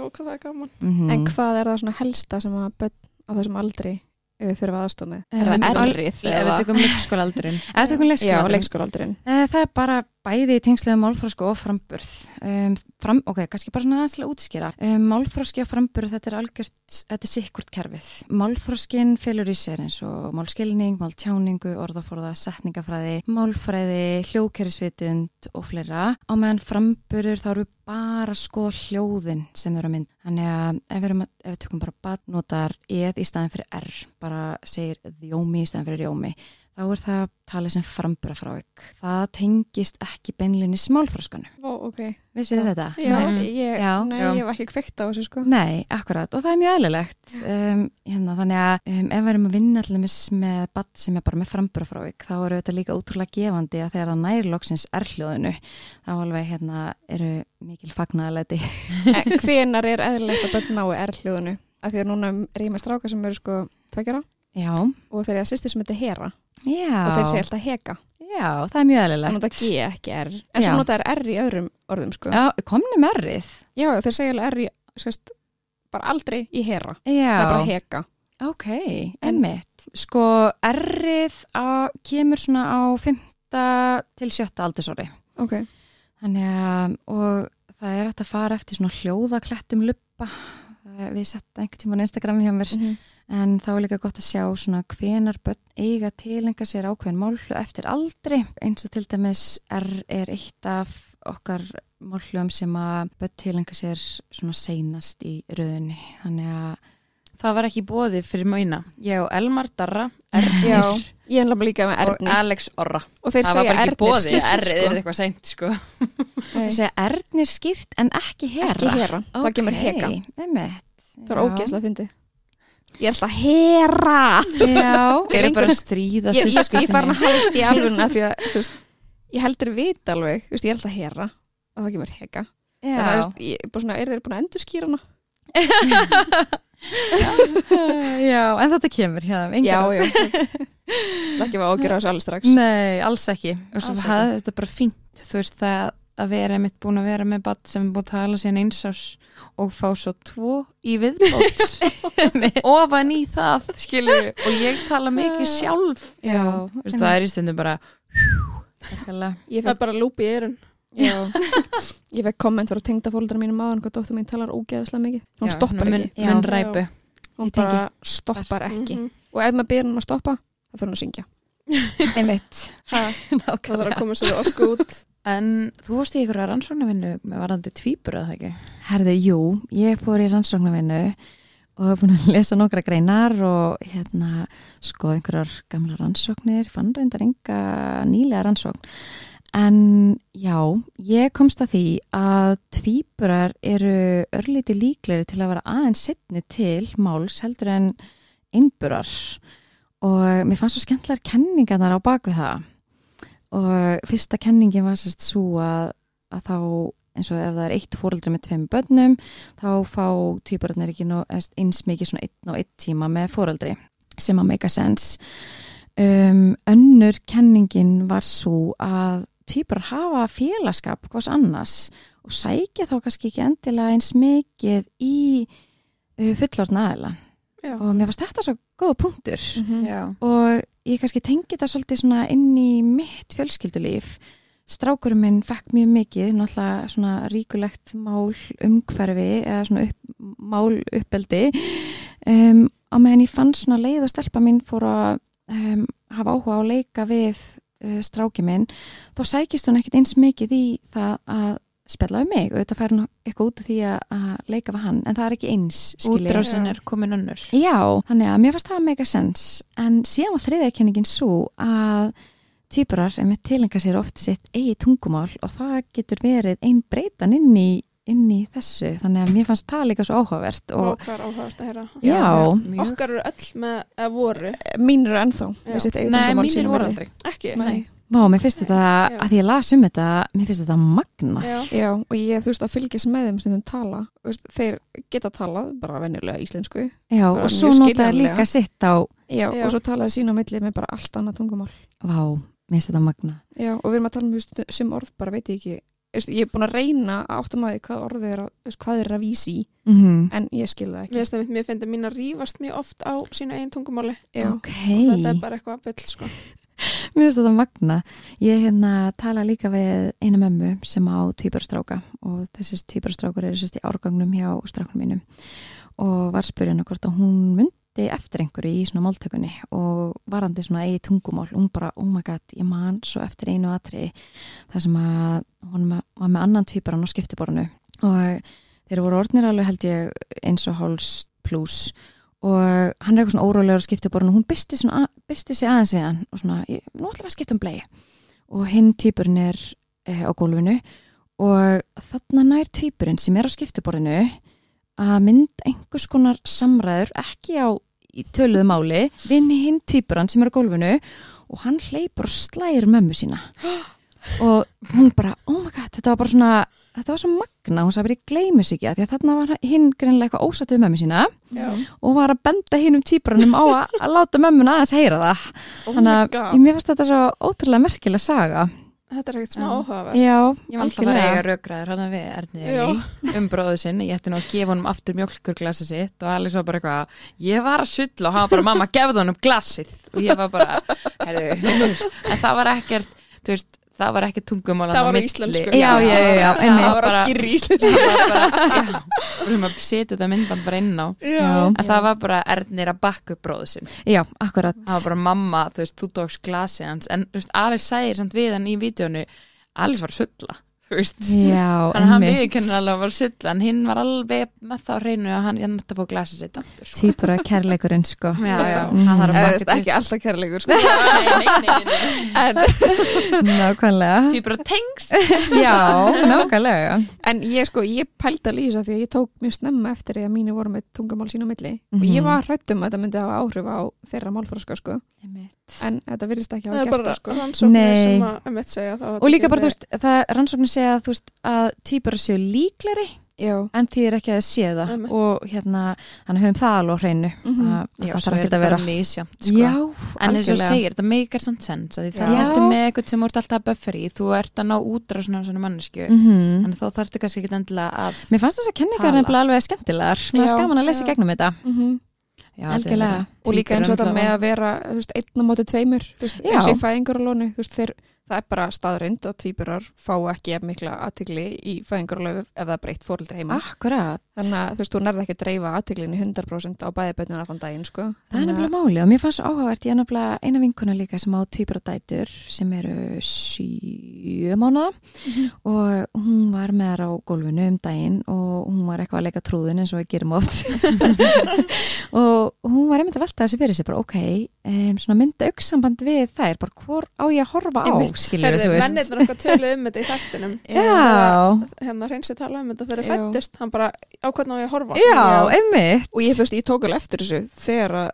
gaman. Mm En hvað er það svona helsta sem að börn á þessum aldri uh, þurfa aðstof með? Eh, Er við það errið? Ef við tökum leikskólaaldurinn Ef við tökum Já, leikskólaaldurinn. leikskólaaldurinn. Eh, Það er bara bæði í tengslega málþrósku og framburð. Um, fram, ok, kannski bara svona aðeins til að útskýra. Um, málþróski og framburð, þetta er algjört, þetta er sikkurt kerfið. Málþróskin felur í sér eins og málskilning, máltjáningu, orðaforða, setningafræði, málfræði, hljókerisvitund og fleira. Á meðan framburður þá eru bara skoða hljóðin sem þau eru að mynd. Þannig að ef við, ef við tökum bara bat, notar eð í staðin fyrir r, bara segir þjómi í staðin fyrir rjómi þá er það talið sem framburafrávik. Það tengist ekki beinlinni smálfróskanu. Ó, ok. Vissið þetta? Já. Nei, ég, Já. nei, Já. ég hef ekki kveikt á þessu sko. Nei, akkurat. Og það er mjög eðlilegt. Um, hérna, þannig að um, ef við erum að vinna allir með badd sem er bara með framburafrávik, þá eru þetta líka útrúlega gefandi að þegar það næri loksins erhljóðinu, þá alveg hérna eru mikil fagnaðaleti. En [LAUGHS] hvenar er eðlilegt að börn nái R-hljóðinu? Af því að núna er ég með stráka sem eru sko tveggjara Já. og þeir eru að sýsti sem þetta hera Já. og þeir segja alltaf heka. Já, það er mjög Það eðlilegt. nota G ekki R. En svo nota er R í öðrum orðum sko. Já, komni merrið. Já, þeir segja alveg R í, skast, bara aldrei í hera. Já. Það er bara heka. Ok, emmitt. Sko, errið á, kemur svona á 5. til 7. aldursóri. Ok. Þannig að, og það er hægt að fara eftir svona hljóðaklettum luppa. Það- Við setja einhvern tíma á Instagram hjá mér, Mhm. en þá er líka gott að sjá svona hvenar börn eiga tilenga sér ákveðin málhlu eftir aldri. Eins og til dæmis R er eitt af okkar málhlum sem að börn tilenga sér svona seinast í röðunni. Þannig að Það var ekki bóðið fyrir mæna Ég og Elmar Darra, Já, Ernir ég er með og. Alex Orra Og Það var bara ekki skýrt, Errið er sko. eitthvað seint sko Ég segja ernir skýrt en ekki hera. Ekki hera, það kemur heka. Það er ógeðslega að fyndi. Ég er alltaf hera. Já. Eru Lengur- bara að stríða Ég, ég, ég þinni. að halda í alveguna því að, veist, ég heldur vita alveg, veist, ég er alltaf hera og það kemur heka. Þannig að, Já. ég, er bara svona, er þeir búin að endur skýra hana? [LAUGHS] Já, en þetta kemur þeim. Já, já. Það er ekki að ágjöra þessu alveg strax. Nei, alls ekki. Alls ekki. hafði þetta bara fínt þú veist það að vera einmitt búin að vera með badd sem er búin að tala síðan eins ás og fá svo tvo í viðbót [LAUGHS] ofan í það skilur og ég tala mikið sjálf Já, Þú veist, það er í stundum bara. Ég Það er fekk, bara lúpi í eirun. Já, [LAUGHS] ég fekk komment frá tengda fóldra mínum áðan hvað dóttur mín talar ógeðslega mikið. Hún stoppar mun, ekki. Já. mun ræpu Hún bara stoppar ekki. Mhm. Og ef maður byrður hún að stoppa, þá fyrir hún að syngja. [LAUGHS] Einmitt. [LAUGHS] Það þarf að koma sér orku út. en þú varst í ykkur að rannsóknarvinnu með varðandi tvíbur að það ekki Herði, jú, ég fór í rannsóknarvinnu og hef búin að lesa nokkra greinar og hérna skoða einhverjar gamla rannsóknir, fann reyndar enga nýlega rannsókn. En já, ég komst að því að tvíburar eru örlíti líklegri til að vera aðeins setni til máls heldur en einburar og mér fannst svo skemmtlar kenningarnar á bakvið það. Og fyrsta kenningin var sérst svo að, að þá eins og ef það er eitt fóreldri með tveim börnum þá fá tvíburarnir ekki eins mikið svona einn og einn tíma með fóreldri sem að make a sense. Um, önnur kenningin var svo að tvíburar hafa félagskap hvers annars og sækja þá kannski ekki endilega eins mikið í uh, fullorðna aðeila Já. og mér varst þetta svo góða punktur. Mhm. já, og ég kannski tengi þetta svolítið svona inn í mitt fjölskyldulíf. Strákurum minn fekk mjög mikið náttúrulega svona ríkulegt mál umhverfi eða svona upp, mál uppeldi. Um, á meðan ég fann svona leið og stelpa mín fór að um, hafa áhuga á að leika við uh, stráki minn þá sækist hún ekkit eins mikið í það að spella við mig. Þetta fær hún eitthvað út af því að, leika við hann en það er ekki eins útrásin er komin önnur. Já, þannig að mér fannst það mega sens. En síðan var þriðja kenningin svo að týpurar er með tilenga sér oft sitt eigi tungumál og það getur verið einn breytan inn í, inn í þessu þannig að mér fannst það líka svo áhugavert Og hvað er áhugast að heyra. já, mjög Okkar eru öll með, eða voru, Mín eru ennþá. Já. Nei, sín á voru aldrei ekki. Nei. Vá, mér finnst þetta, Já. að því ég las um þetta, mér finnst þetta magna. Já, Já, og ég, þú veist, að fylgjast með þeim stundum tala, Þú veist, þeir geta talað bara venjulega íslensku, Já, og svo notaði líka sitt á, já, Já. og svo talaði sín á milli með bara allt annað tungumál. vá, mér finnst þetta magna. Já, og við erum að tala um, þú veist, sem orð bara veit ég ekki, ég er búin að reyna að átta maður hvað orðið er, að, hvað er að vísi Mm en ég skil það mér ekki. finnst það mér finnst mín að rífast mjög oft á sínu einn tungumáli Já, Ok, og þetta er bara eitthvað byll sko. [LAUGHS] mér finnst þetta magna. Ég hérna tala líka við eina mömmu sem á tvíbarastráka og þessi tvíbarastrákur eru sérst í árgangnum hjá strákunum mínum og var spurðin hvort að hún myndi eftir einhverju í svona máltökunni og varandi svona eigi tungumál hún bara, oh my god, ég man svo eftir einu atri þar sem að hún var með annan tvíbaran á skiptiborinu og þeir voru orðnir alveg held ég eins og háls pluss og hann er eitthvað svona órólegur á skiptiborinu og hún bysti sig aðeins við hann og svona, ég, nú ætlum við að skipta um blei og hinn tvíburinn er eh, á gólfinu og þarna nær tvíburinn sem er á skiptiborinu að mynda einhvers konar samræður ekki á töluðu máli við hinn tvíburann sem er á gólfinu og hann hleypur og slæðir mömmu sína. [GASPS] Og hún bara, oh my god, þetta var bara svona þetta var svo magna, hún sagði bara ég gleymu sig ekki að því að þarna var hinn greinlega eitthvað ósatt við mömmu sína Já. og var að benda hinn um tvíburannum á að, að láta mömmuna aðeins heyra það. Oh þannig að mér fannst þetta svo ótrúlega merkileg saga þetta er ekkert smá áhugavert. Já, Ég var alltaf að að eiga raukraður hann við Erni Já. Elí um bróðu sinn. Ég ætti nú að gefa honum aftur mjölkurglasi sitt og Alice var bara eitthvað ég var að sulla og hann var bara mamma gefðu honum glasið. Og ég var bara herru, en það var ekkert þú veist, það var ekkert tungumál Það var íslensku. Já, já, já, já, það var bara skýrri [LAUGHS] íslensku. það var bara, já, við höfum að setja þetta myndband bara inn á. En það var bara Ernir að bakka upp bróðu sinn. Já, akkurat. Það var bara mamma, þú veist, þú tókst glasið hans. En Alice sæðir samt við hann í vídjónu Alice var að sulla [LAUGHS] Þannig að hann viðkennir alveg að var sull en hinn var alveg með það á hreinu að hann ég nátti að fá glasið sitt aftur sko. týpura kærleikurinn sko [LAUGHS] Já, já, hann þarf að Eða, þú bakka veist, þetta ekki alltaf kærleikur, sko. [LAUGHS] Nei, nei, nei, nei, nei. en, nákvæmlega Týpur að tengst já, nákvæmlega en ég, sko, ég pældi þessu af því að ég tók mjög snemma eftir því að mínu voru með tungumál sín á milli og ég Mhm. var hrætt um að þetta myndi hafa áhrif á þeirra málfróska, sko. En þetta virðist ekki það hafa er gert það, sko. rannsóknir Nei. sem að eitt segja það og líka bara, þú veist, það rannsóknir segja veist, að týpura séu líkleri Já. en því er ekki að sé það Einmitt. og hérna, þannig höfum það alveg á hreinu Mhm. að, að Já, það þarf er ekki að vera misjamt sko. já, En og algjörlega. segir, þetta meikar samt sens að því það ertu með eitthvað sem þú ert alltaf að bufferi þú ert að ná útra svona, svona mannesku Mhm. en þá þarftu kannski ekki endilega að Mér fannst þess að kenningar nefnilega alveg skemmtilegar Mér Já, fannst gaman að lesa gegnum þetta Mhm. Já, Algjörlega. er og líka eins og þetta með að vera einn á móti tveimur eins og í veist, þeir, það er bara staðrind að tvíburar fá ekki ef mikla aðtigli í fæðingaralónu ef það breytt fóreldri heima Akkurat, þannig að þú veist, þú nærði ekki að dreifa aðtiglinu 100% á bæði bönnun allan daginn sko. það er nefnilega máli og mér fannst áhugavert, ég er nefnilega eina vinkuna líka sem á tvíbrodætur sem eru sjö mánuða Mhm. og hún var með þær á gólfinu um daginn og hún var eitthvað að leika trúðin eins og við gerum oft [LAUGHS] og hún var einmitt að velta þessi fyrir sig bara ok, um, mynda auksamband við þær, bara hvor á ég að horfa á. Skilur Herðu, þú veist. mennirnir okkar töluðu um þetta í þættinum. [LAUGHS] Hérna hreinsi tala um þetta þegar þeir fættist hann bara á hvernig á ég að horfa? Já, Já. einmitt. Og ég, ég tók alveg eftir þessu þegar að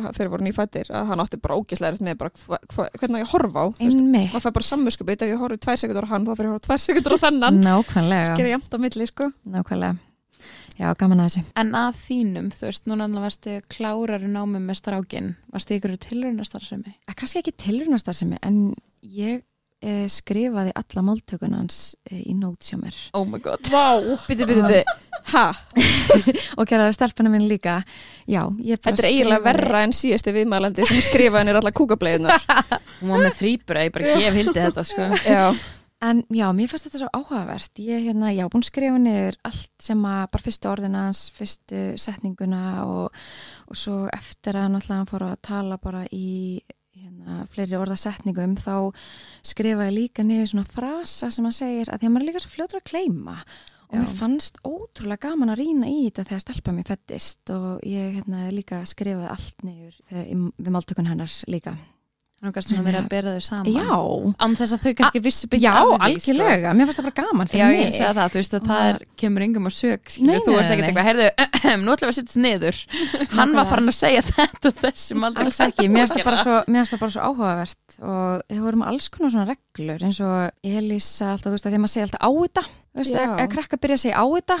að þeir voru nýfættir að hann átti bara ógislega með bara hva, hva, hvernig á ég að horfa á maður fær bara samvinskupið ef ég horfi tvær sekundur á hann þá þarf ég að horfa tvær sekundur á þennan. Nákvæmlega. Gera jæmt á milli sko. Nákvæmlega Já, gaman að þessu. En að þínum, þú veist, núna alveg varstu klárari námi með strákin varstu ykkur tilrunastarðsemi að kannski ekki tilrunastar en ég eh, skrifaði alla máltökunans eh, í nót sjá mér. Oh my god. Vá, Biti, biti, biti. Ha, [LAUGHS] og geraði stelpana minn líka. Já, ég bara þetta er eiginlega skrifaði- verra en síðasti viðmælandi sem skrifaði henni alla kúkableiðunar Hún var með þrýbura, ég bara gef hildi þetta sko. Já, En já, mér fannst þetta svo áhugavert. Ég hérna, já, búin að skrifa niður allt sem að bara fyrstu orðinans, fyrstu setninguna og, og svo eftir að náttúrulega hann fór að tala bara í hérna, fleiri orðasetningum þá skrifa ég líka niður svona frasa sem hann segir að því að maður er líka svo fljótur að kleima og Já. mér fannst ótrúlega gaman að rýna í þetta þegar stelpa mér fættist og ég hérna, líka skrifaði allt niður þegar, við máltökun hennars líka Þannig að svona verið að bera þau saman. Já, Án þess að þau kannski vissu byggja já, algjörlega, mér fannst það bara gaman Já, fyrir ég mig. segja það, þú veist að það er, kemur yngum á sög Nei, þú ert ekkert eitthvað, heyrðu, [CLEARS THROAT] nú ætlum við að setja niður. [LAUGHS] Hann var farin að segja [LAUGHS] þetta og þessum aldrei Alls ekki, mér finnst það bara svo, mér finnst það bara svo áhugavert. Og það voru með alls konar svona reglur eins og Elisa alltaf, þú veist, að þegar maður segja alltaf á þetta þú veist, Já. ef krakka byrja að segja á þetta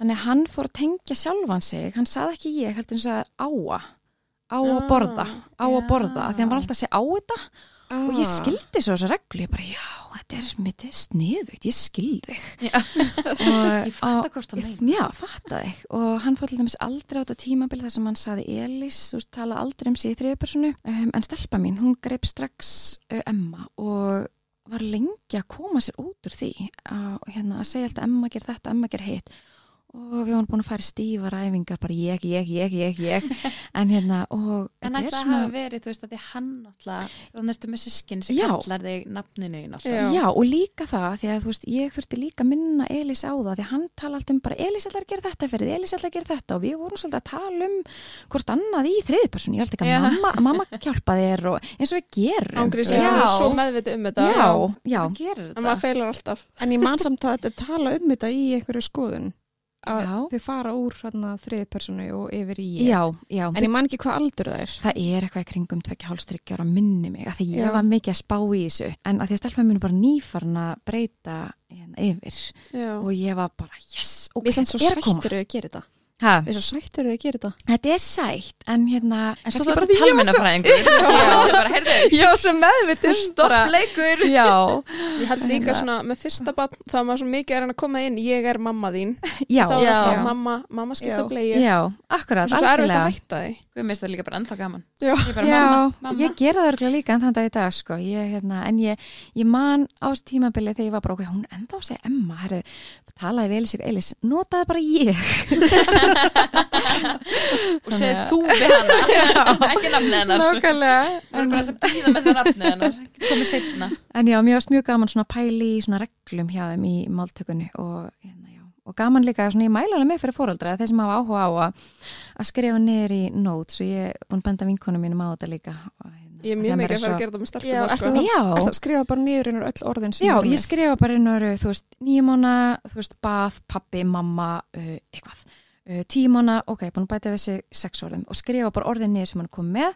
þannig að hann fór að tengja sjálfan sig. Hann saði ekki ég, heldur eins að áa á að Ah, borða á að borða, því hann var alltaf að segja á þetta. Ah. og ég skildi svo þessa reglu, ég bara já, þetta er mitt sniðugt, ég skildi þig. [LAUGHS] Ég fatta hvort það meina Já, fatta þig. Og hann fór til dæmis aldrei á þetta tímabil þar sem hann saði Elis, þú tala aldrei um sig í þriðupersonu, um, en stelpa mín hún greip strax uh, Emma og var lengi að koma sér út úr því að, hérna, að segja alltaf Emma ger þetta, Emma ger hitt og við varum búin að fara í stífar æfingar bara ég, ég, ég, ég, ég. [LAUGHS] En hérna og En er ætla að hafa verið, þú veist, að því hann alltaf, þannig ertu með sískin sem Já. kallar þig nafninu þín alltaf. Já. Já, og líka það, því að þú veist, ég þurfti líka að minna Elis á það, því að hann tala alltaf um bara Elis ætlar að gera þetta fyrir þig, Elis ætlar að gera þetta. Og við vorum svolítið að tala um hvort annað í þriðperson, ég held ekki að mamma, mamma hjálpa þér og eins og við gerum. Ángriðs, ég er svo meðviti um þetta. Já, já, en maður feilar alltaf. En ég man samt að þetta tala um þetta í einhverju skoðun að Já. þau fara úr þriði personu og yfir í ég. já, já. En ég man ekki hvað aldur það er. Það er eitthvað í kringum tvekja hálfstryggja ára minni mig, að því ég var mikið að spá í þessu, en að því að stelpa mínu bara nýfarn að breyta hérna yfir já. og ég var bara, yes, ok, svo þetta er að koma. sættur að gera þetta. Ha, Við svo sættur að gera þetta. Þetta er sætt, en hérna, En svo var svo- talmennafræðingur. [LAUGHS] Já, er sem meðvitið stopp leikur. Já, ég held líka svona með fyrsta barn þá er maður svo mikið er hann að koma inn ég er mamma þín já, þá er alltaf mamma, mamma skipta Já. bleiu já, akkurat, svo svo erfitt að algjörlega. hætta því Guð, finnst það líka bara ennþá gaman. Já. Ég bara, Já, mamma, mamma. ég gera það örgulega líka en þann dag í dag, sko, ég, hérna, en ég, ég man á þessu tímabili þegar ég var bara, ok, hún enda á að segja Emma, herru, talaði [LAUGHS] Og segð þú við hana, [LAUGHS] ekki nafnið hennar. Bara þess að býða með það nafnið hennar. Komið setna. En já, mér varst mjög gaman svona pæli í svona reglum hjá þeim í máltökunni og, hérna, já, og gaman líka, svona ég mæla alveg með fyrir fóreldra, þeir sem hafa áhuga á að, að skrifa niður í notes og ég er búin að benda vinkonum mínum á þetta líka. Og, hérna, ég er mjög mikið að fara að gera það með Já, stelpum ertu sko. Já, það skrifa bara niður einhver öll orðin sem Já, ég með? skrifa bara inn og þú veist, nýjumóna, þú veist, bað, pappi, mamma, uh, eitthvað. Uh, tímóna, ok, búin að bæta við sig sex orðum og skrifa bara orðin niður sem hann kom með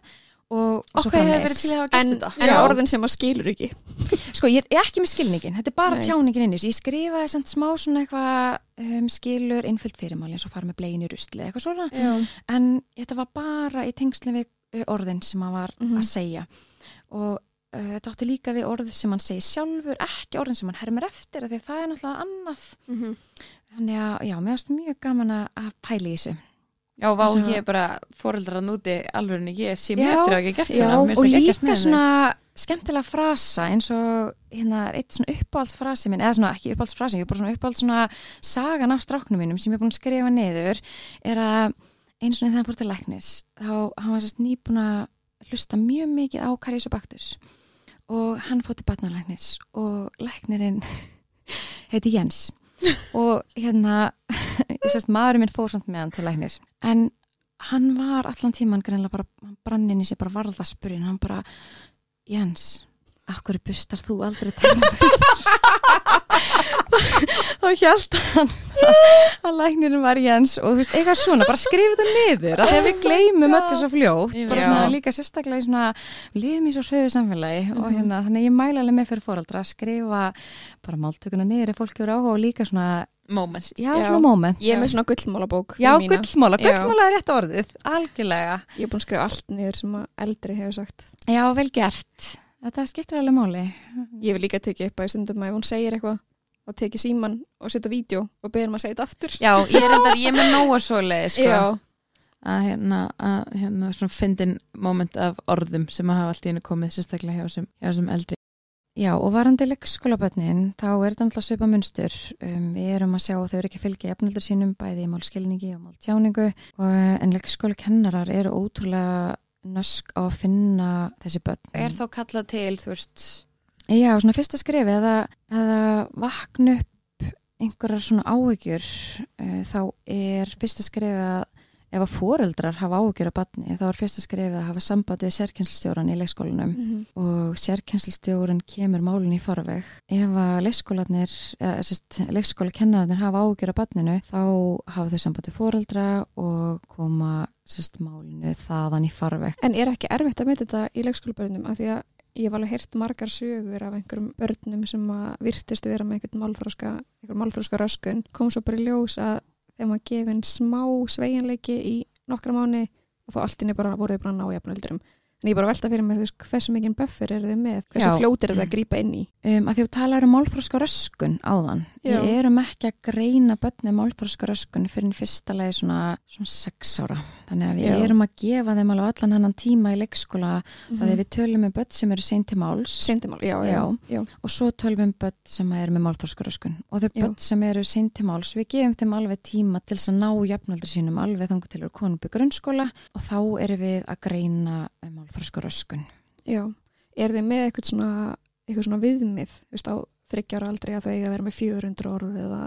og, og svo Ok, hefur framvegis. verið til að hafa En, en orðin sem maður skilur ekki. [LAUGHS] Sko, ég er ekki með skilningin, þetta er bara Nei. tjáningin inn í þessu. Ég skrifaði samt smá svona eitthvað um, skilur innfyllt fyrirmáli eins og fara með blegin í rusli eða eitthvað svona. Já. En þetta var bara í tengslum við uh, orðin sem hann var Mhm. að segja. Og uh, þetta átti líka við orð sem hann segir sjálfur, ekki orðin sem hann hermir eftir, af því að það er náttúrulega annað. Mhm. Þannig að, já, mér finnst mjög gaman að- pæla í þessu. Já, vá, Svo- ég er bara fóreldrar að núti alveg ég sé Já, mér eftir að ekki gert já, svona. Finnst og það líka svona skemmtilega frasa eins og hérna eitt svona uppáhaldsfrasi minn, eða svona ekki uppáhaldsfrasi, ég er bara svona uppáhalds svona sagan af stráknum mínum sem ég er búin að skrifa niður er að einu svona þegar hann fór til læknis þá hann var sérst nýbúin að hlusta mjög mikið á Karius og og hann fór til batnarlæknis og læknirinn [LAUGHS] heiti Jens og hérna [LAUGHS] sérst maðurinn minn fór samt með hann til læknis. En hann var allan tíman greinlega bara, hann brann inn í sig bara varðaspurinn, hann bara Jens, akkur bustar þú aldrei tennur [LAUGHS] þá hjælt hann að læknirinn var Jens og þú veist, eitthvað svona, bara skrifa þetta niður að við gleymum öllu svo fljótt Ég bara svona Já. líka sérstaklega í svona við lifum í svo hröðu samfélagi og hérna, þannig ég mæla alveg með fyrir fóraldra að skrifa bara máltökuna niður ef fólk eru áhuga og líka svona, Moment. já, Já. svona moment Ég er með svona gullmálabók. Já, fyrir mína. gullmála, Já. gullmála er rétt orðið, algjörlega. Ég er búin að skrifa allt niður sem að eldri hefur sagt. Já, vel gert. Þetta skiptir alveg máli. Ég vil líka tekið upp að stundum að ef hún segir eitthvað og tekið síman og setja vídeo og beður maður að segja þetta aftur. Já, ég er endar, ég er með nóga svoleið, sko. Já. Að hérna, að hérna, svona fyndin moment af orðum sem að hafa allt í hennu komið, sérstaklega hjá þessum, hjá þessum eldri. Já, og varandi leikskólabötnin, þá er þetta alltaf svipa munstur. Um, við erum að sjá að þau eru ekki að fylgja jafnöldur sínum, bæði í málskilningi og máltjáningu. Og, en leikskólakennarar eru ótrúlega nösk á að finna þessi börn. Er þá kallað til, þú veist, Já, svona fyrsta skrefi, eða, eða vakna upp einhverjar svona áhyggjur, uh, þá er fyrsta skrefi að ef að foreldrar hafa áhugjur á batni þá er fyrsta skrefið að hafa samband við sérkennslustjóran í leikskólanum Mhm. og sérkennslustjórun kemur málun í farveg. Ef að leikskólanir, leikskólakennararnir hafa áhugjur á batninu þá hafa þau samband við foreldra og koma sérst, málinu þaðan í farveg. En er ekki erfitt að mynda þetta í leikskólabörnum af því að ég hef alveg heyrt margar sögur af einhverjum börnum sem að virtustu vera með einhvern málþróska, einhver málþróska röskun kom svo bara í ljós að þegar maður gefin smá sveigjanleiki í nokkra mánu og þá allt inni bara voruð bara að ná jafnöldurum. En ég er bara velta fyrir mér veist, hversu mikinn buffer eru þið með, hversu Já. fljótir er það að grípa inn í. Um, að því að tala um málþróska röskun áðan. Já. Við erum ekki að greina börn með málþróska röskun fyrir fyrsta lagi svona, svona sex ára. Þannig að við Já. erum að gefa þeim alveg allan hennan tíma í leikskóla Mhm. það er við tölum um börn sem eru seint til máls Sendimál, já, já, já. og svo tölum við um börn sem eru með málþróskuröskun og þau börn sem eru seint til máls, við gefum þeim alveg tíma til þess að ná jafnaldur sínum alveg þangu til að eru konum byggur grunnskóla og þá erum við að greina um málþróskuröskun. Já, er þið með eitthvað svona, eitthvað svona viðmið, þú veist, á þryggjára aldrei að þau eiga að vera með 400 orð eða,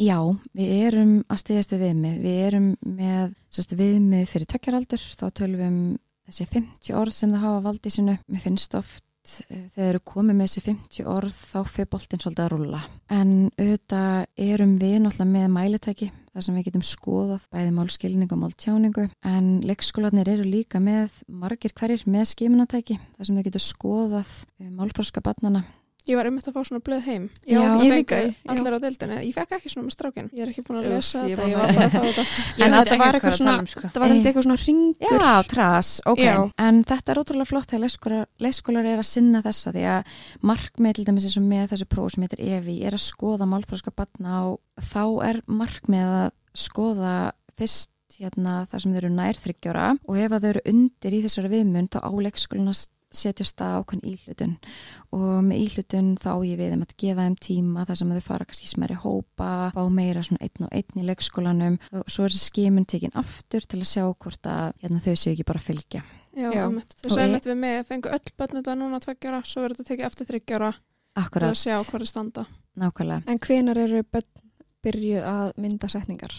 Já, við erum að stiðast við viðmið. Við erum með viðmið fyrir tökjaraldur, þá tölum við um þessi 50 orð sem það hafa valdið sinu. Mér finnst oft eh, þegar þeir eru komið með þessi 50 orð þá fyrir boltinn svolítið að rúlla. En auðvitað erum við náttúrulega með mælitæki þar sem við getum skoðað bæði málskilning og máltjáningu en leikskólanir eru líka með margir hverjir með skimunatæki þar sem við getum skoðað eh, málþróska barnana Ég var einmitt að fá svona blöð heim. Já, ég líka, já. Allir á deildinni. Ég fekk ekki svona með strákinn. Ég er ekki búin að lesa ég þetta. Ég var bara að fá þetta. [LAUGHS] En veit þetta ekkert var hvað eitthvað að svona- um, sko. það var eitthvað eitthvað svona ringur. Já, tras, ok. Já. En þetta er ótrúlega flott þegar leikskólar, leikskólar er að sinna þessa því að markmið til dæmis eins og með þessu próf sem heitir EVI er að skoða málþróska batna og þá er markmið að skoða fyrst hérna það sem þau eru nær þryggjóra og ef þau eru undir í þessari viðmun þá á leikskólan að setja stað ákveðin íhlutun. Og með íhlutun þá á ég við þeim að gefa þeim tíma þar sem þau fara kannski smæri hópa fá meira svona einn og einn í leikskólanum. Og svo er þessi skimun tekin aftur til að sjá hvort að hérna, þau séu ekki bara að fylgja. Já, Já. sagði ég- einmitt við mig að fengu öll börn þetta núna tveggjara, svo er þetta tekið eftir þryggjara til Akkurat, að sjá hvað er standa. nákvæmlega. En hvenar eru börn byrjuð að mynda setningar?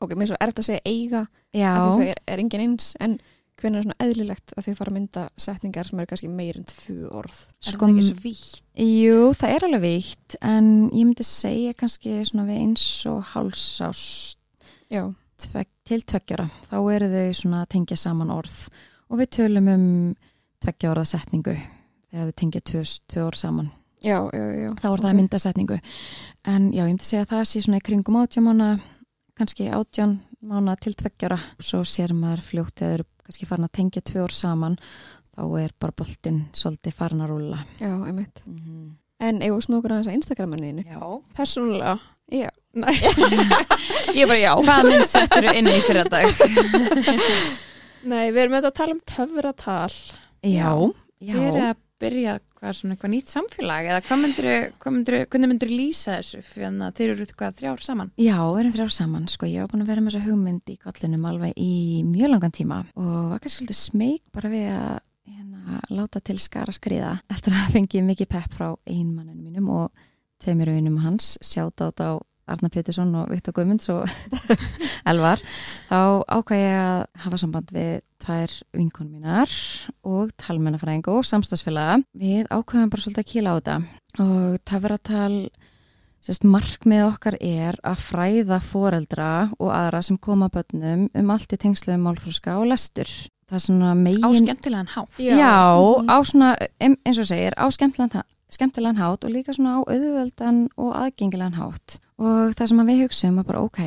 Ok, mér er svo erft að segja eiga, Já, því þau er, er engin eins, en hvenar er svona eðlilegt að þau fara að mynda setningar sem eru kannski meir en tvö orð? Er Sko, þetta ekki svo vítt? jú, það er alveg víkt en ég myndi segja kannski svona við eins og hálsás tvek, til tveggjara þá eru þau svona að tengja saman orð og við tölum um tveggja orða setningu þegar þau tengja tvö, orð saman já, já, já. þá er það að mynda setningu en já, ég myndi segja að það sé svona í kringum átján mánu kannski átján mánu til tveggjara svo sér maður fljótt eða eru kannski farin að tengja tvö orð saman þá er bara boltinn svolítið farin að rúlla Já, einmitt. mm -hmm. En eigum við snúkur aðeins að Instagramaninu? Já. Persónulega. Já. Nei. [LAUGHS] Ég er bara já. Hvaða mynd settur inn í fyrir dag? Nei, við erum auðvitað að tala um töfratal. já, já, Við erum að byrja hvað svona eitthvað nýtt samfélag eða hvað myndir, hvað myndir, hvernig myndir lýsa þessu fyrir að þeir eru hvað þrjár saman? Já, við erum þrjár saman, sko, ég var búin að vera með þessa hugmynd í kollinum alveg í mjög langan tíma og var kannski svolítið smeg bara við að hérna, láta til skara skriða eftir að fengi mikið pepp frá einmanninu mínum og tveimur auðnum hans, sjátt át á Arna Pétursson og Viktor Guðmunds og [LAUGHS] Elvar, þá ákvað ég að hafa samband við tvær vinkonum mínar og talmennafræðing og samstagsfélaga. Við ákvaðum bara svolítið að kýla á þetta og töfratal Sérst, markmið okkar er að fræða foreldra og aðra sem koma að börnum um allt í tengslu um málþróska og lestur. Það er svona megin... Á skemmtilegan hátt. Já. Já, á svona, eins og segir, á skemmtilegan, ha- skemmtilegan hátt og líka svona á auðvöldan og aðgengilegan hátt. Og það sem við hugsaum að bara, ok,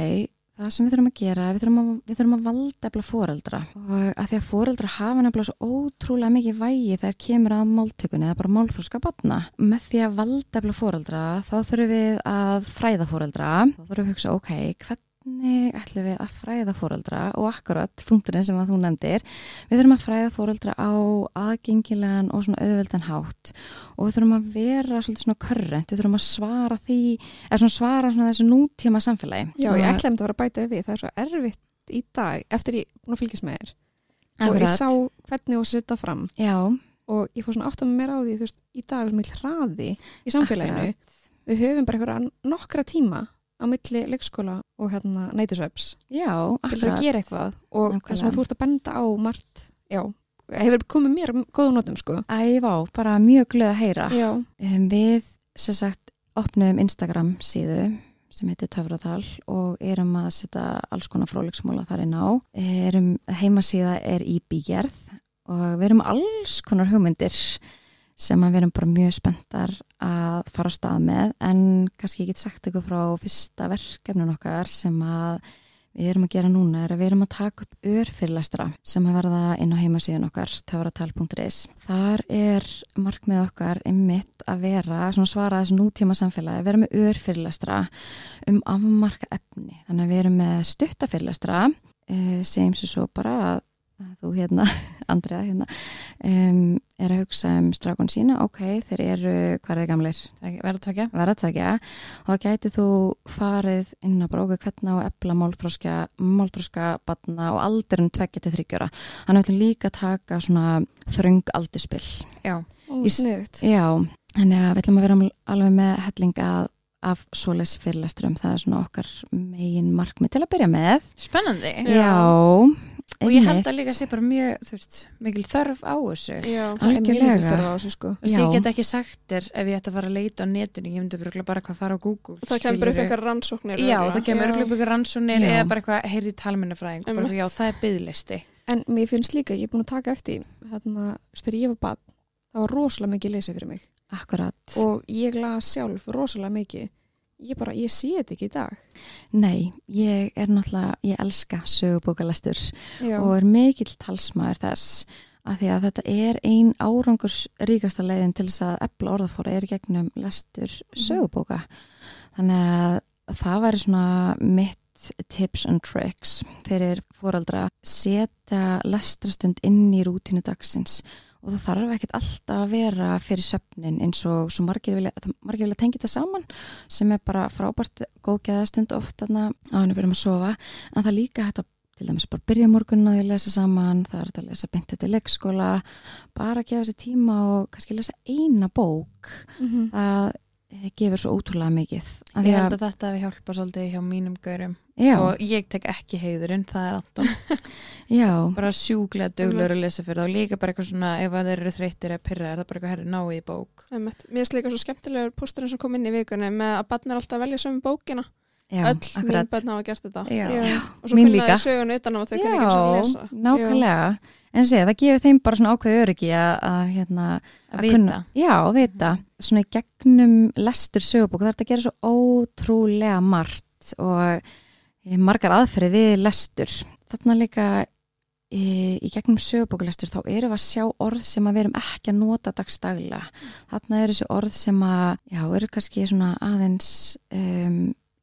það sem við þurfum að gera, við þurfum að, við þurfum að valdefla foreldra. Og að því að foreldra hafa nefnilega svo ótrúlega mikið vægi þegar kemur að máltökunni eða bara málþróska batna. Með því að valdefla foreldra, þá þurfum við að fræða foreldra. Þá þurfum við að hugsa, ok, hvernig ætlum við að fræða foreldra og akkurat punkturinn sem að þú nefndir við þurfum að fræða foreldra á aðgengilegan og svona auðveldan hátt og við þurfum að vera svolítið svona körrent, við þurfum að svara því eða svona svara svona þessu nútíma samfélagi Já, ég ætlaði að vera að bæta við. Það er svo erfitt í dag, eftir ég búin að fylgjast með þér. Og ég sá hvernig þú setja fram Já, og ég fór svona átt að mér á því, þú veist, í dag. Við höfum bara nokkra tíma á milli leikskóla og hérna neytisveps Já, til þess að gera eitthvað og þess að þú ert að benda á margt, já, hefur komið mér um góðum notum sko. Ævá, bara mjög glöð að heyra. Um, við, sem sagt, opnum Instagram síðu sem heitir Töfratal og erum að setja alls konar fróliksmóla þar inn á. Erum, heimasíða er í bígerð og við erum alls konar hugmyndir sem við erum bara mjög spenntar að fara á stað með en kannski ég get sagt ykkur frá fyrsta verkefnun okkar sem að við erum að gera núna er að við erum að taka upp örfyrirlæstra sem að verða inn á heimasíðun okkar töfratal.is. Þar er markmið okkar einmitt að vera svara þessu nútíma samfélagi að vera með örfyrirlæstra um afmarka efni. Þannig að við erum með stuttafyrirlæstra eh, segjum sér svo bara að þú hérna, [LAUGHS] Andrea hérna um, er að hugsa um strákun sína, ok, þeir eru hvað er það gamlir? Verða tvekja? verða að takja þá gæti þú farið inn að bróka hvernig og ebla málþróska málþróska batna og aldurinn tveggja til þryggjara hann ætlum líka að taka svona þröng aldurspill Já. Ó, Í s- sniðugt. já, þannig að við ætlum að vera alveg með hellinga af svoleiðs fyrirlesturum, það er svona okkar megin markmið til að byrja með Spennandi. já, Og ég held að líka sé bara mjög, veist, mikil þörf á þessu. Mikil þörf á þessu sko. Já. ég get ekki sagt þér ef ég ætti að fara að leita á netinu, ég myndi bara hvað fara á Google. það kemur bara upp eitthvað rannsóknir. Já, það kemur upp rannsónir Já. eða bara eitthvað heyrði talmennafræðing. Bara, Einmitt. já, það er byðlisti. En mér finnst líka, ég er búin að taka eftir hérna, þegar ég var bann, það var rosalega mikið lesið fyrir mig akkurat og ég las sjálf rosalega mikið ég bara, ég sé þetta ekki í dag. Nei, ég er náttúrulega ég elska sögubókalestur Já, og er mikill talsmaður þess að því að þetta er ein árangurs ríkasta leiðin til þess að ebla orðafóra er gegnum lestur sögubóka. Þannig að það væri svona mitt tips and tricks fyrir fóraldra setja lestrastund inn í rútínu dagsins og það þarf ekkert alltaf að vera fyrir söfnin eins og margir vilja, margir vilja tengja þetta saman sem er bara frábært góðgeðastund oft þarna á henni fyrir að sofa en það er líka hægt að til dæmis bara byrja morgun að lesa saman, það er að lesa beint til leikskóla, bara gefa sér tíma og kannski lesa eina bók Mhm. það eh, gefur svo ótrúlega mikið Ég held að þetta hefði hjálpa svolítið hjá mínum gaurum. já, Og ég tek ekki heiðurinn, það er [LAUGHS] já, bara sjúklega döglegur að lesa fyrir þá. Líka bara eitthvað svona, ef að þeir eru þreyttir eða pyrra, er það bara eitthvað herri ná í bók. Mér finnst líka svo skemmtilegur pósturinn sem kom inn í vikunni með að barn er alltaf að velja sömu bókina. já Öll mín akkurat. börn hafa gert þetta. Já. Og svo Mín líka. sögun utan á að þau kunni ekki og Já, lesa. nákvæmlega en sé, það gefur þeim bara svona ákveð öryggi að, að hérna, Að Að vita. kunna. já, vita svona í gegnum lestur sögubók það er að gera svo ótrúlega margt og eh, margar aðferði við lestur þarna líka í, í gegnum sögubókulestur þá erum við að sjá orð sem að við erum ekki að nota dagstaglega þarna eru þessi orð sem að já, eru kannski svona aðeins um,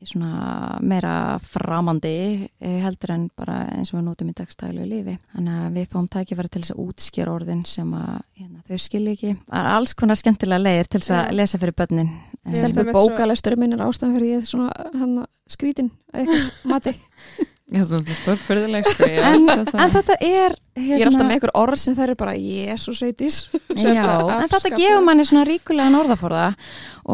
svona meira framandi eh, heldur en bara eins og við notum í dagstælu lífi. Þannig að við fáum tækifæri til þess að útskjara orðin sem að hérna, þau skilja ekki. Það er alls konar skemmtilega leiðir til þess að Já. lesa fyrir börnin. Að Stelpur bókalestur minn er ástæðan fyrir ég svona hann skrítin eða eitthvað mati [LAUGHS] Já, það er stórfyrðuleg sko. En, en þetta er hérna, Ég er alltaf með einhver orð sem það er bara [LAUGHS] Já, Sérstaklega en þetta gefur manni svona ríkulegan orðaforða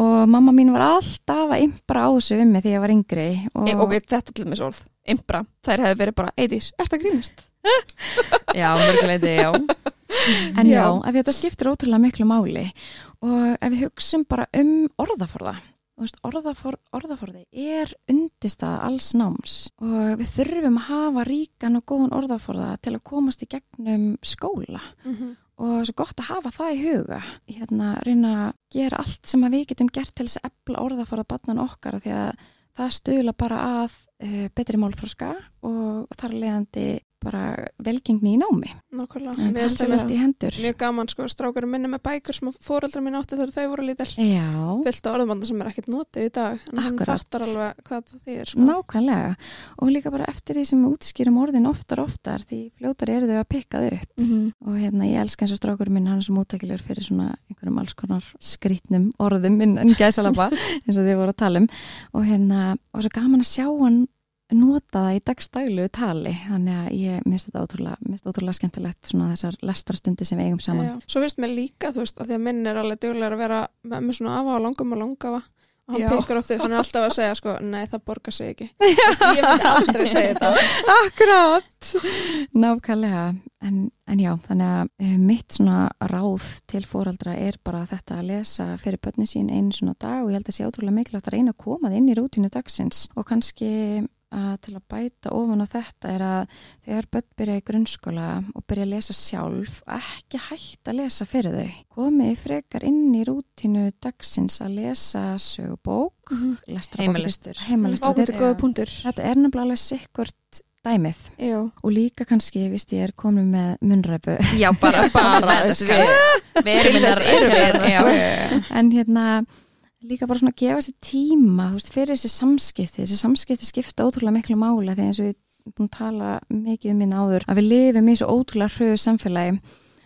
og mamma mín var alltaf að impra á þessu um mig þegar ég var yngri og, e, Ok, þetta til með orð Imbra, þær hefði verið bara Eitis, ert það grínast? [LAUGHS] Já, mörguleiti, já. [LAUGHS] En já, Já. þetta skiptir ótrúlega miklu máli og ef við hugsum bara um orðaforða, orðafor, orðaforði er undistað alls náms og við þurfum að hafa ríkan og góðan orðaforða til að komast í gegnum skóla Mhm. og svo gott að hafa það í huga hérna, reyna að gera allt sem við getum gert til þess að ebla orðaforða barnan okkar því að það stuðla bara að uh, betri málþróska og þar leðandi bara velgengni í námi Nákvæmlega. Mér finnst það mjög gaman sko, strákurinn minni með bækur sem fóreldrar mín átti þegar þau voru lítil. Já, Fyllt á orðbanda sem er ekkert notið í dag. En hann fattar alveg hvað það þýðir. Sko. nákvæmlega og líka bara eftir því sem við útskýrum orðin oftar oftar því fljótar eru þau að pikka þau upp Mm -hmm. og hérna ég elska eins og strákurinn minn hann er svo móttækilegur fyrir svona einhverjum alls konar skrítnum orðum inn en gæsalapa [LAUGHS] eins og þið voru að tala um og hérna og nota það í dagstælu tali. Þannig að ég minnst þetta ótrúlega, ótrúlega skemmtilegt svona þessar lestarstundi sem við eigum saman. Já. Svo finnst mér líka, þú veist, að því að minn er alveg duglegur að vera með, með svona afa og langum og langafa og hann Já. oft upp, hann er alltaf að segja sko, nei það borgar sig ekki. [LAUGHS] Vist, ég myndi aldrei segja þetta [LAUGHS] Akkurát, nákvæmlega. En, en já, þannig að uh, mitt svona ráð til fóraldra er bara þetta að lesa fyrir börnin sín einu svona dag og ég held að sé ótrúlega mikilvægt að reyna að koma það inn í rútínu dagsins. Og kannski að til að bæta ofan á þetta er að þegar börn byrja í grunnskóla og byrja að lesa sjálf ekki hægt að lesa fyrir þau. Komið frekar inn í rútínu dagsins að lesa sögubók lestrarbók- Heimalistur. heimalistur. Þetta er er nefnilega alveg sikkurt dæmið. Já. og líka kannski, vist ég er komin með munræpu Já, bara, bara [LAUGHS] sko Við erum Til þess við en hérna líka bara svona að gefa sér tíma þú veist, fyrir þessi samskipti þessi samskipti skipta ótrúlega miklu mála þegar eins og ég er búin að tala mikið um minna áður að við lifum í svo ótrúlega hröðu samfélagi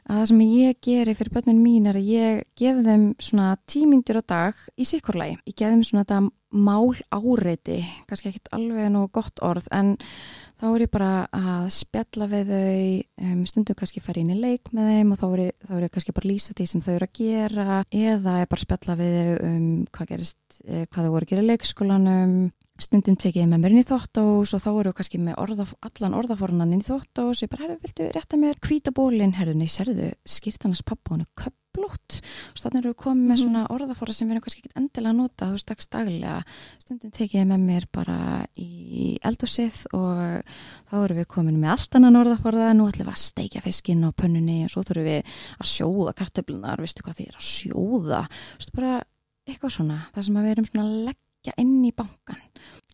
að það sem ég geri fyrir börnun mín er að ég gef þeim svona tímyndir á dag í sikkurlægi. Ég gef þeim svona þetta mál áreiti, kannski ekkit alveg nú gott orð, en þá er ég bara að spjalla við þau, um, stundum kannski fara inn í leik með þeim og þá er, ég, þá er ég kannski bara að lýsa því sem þau eru að gera eða ég bara að spjalla við þau um hvað gerist, eh, hvað þau voru að gera í leikskólanum. Stundum tekið með mér inn í þóttós og þá eru kannski með orða, allan orðafornan inn í þóttós ég bara, herru, viltu rétta mér hvítabólin herru, nei, serðu, skýrtanars pappa hún er köplót og þannig eru við komið með svona orðaforra sem við erum kannski ekki endilega að nota þú veist, dags daglega. Stundum tekið ég með mér bara í eldhúsið og þá eru við komin með allt annan orðaforða. Nú ætlum við að steikja fiskinn á pönnunni og svo þurfum við að sjóða kartöflunar veistu hvað því er að sjóða? Þú veist, bara eitthvað svona, það sem að við erum svona að leggja inn í bankan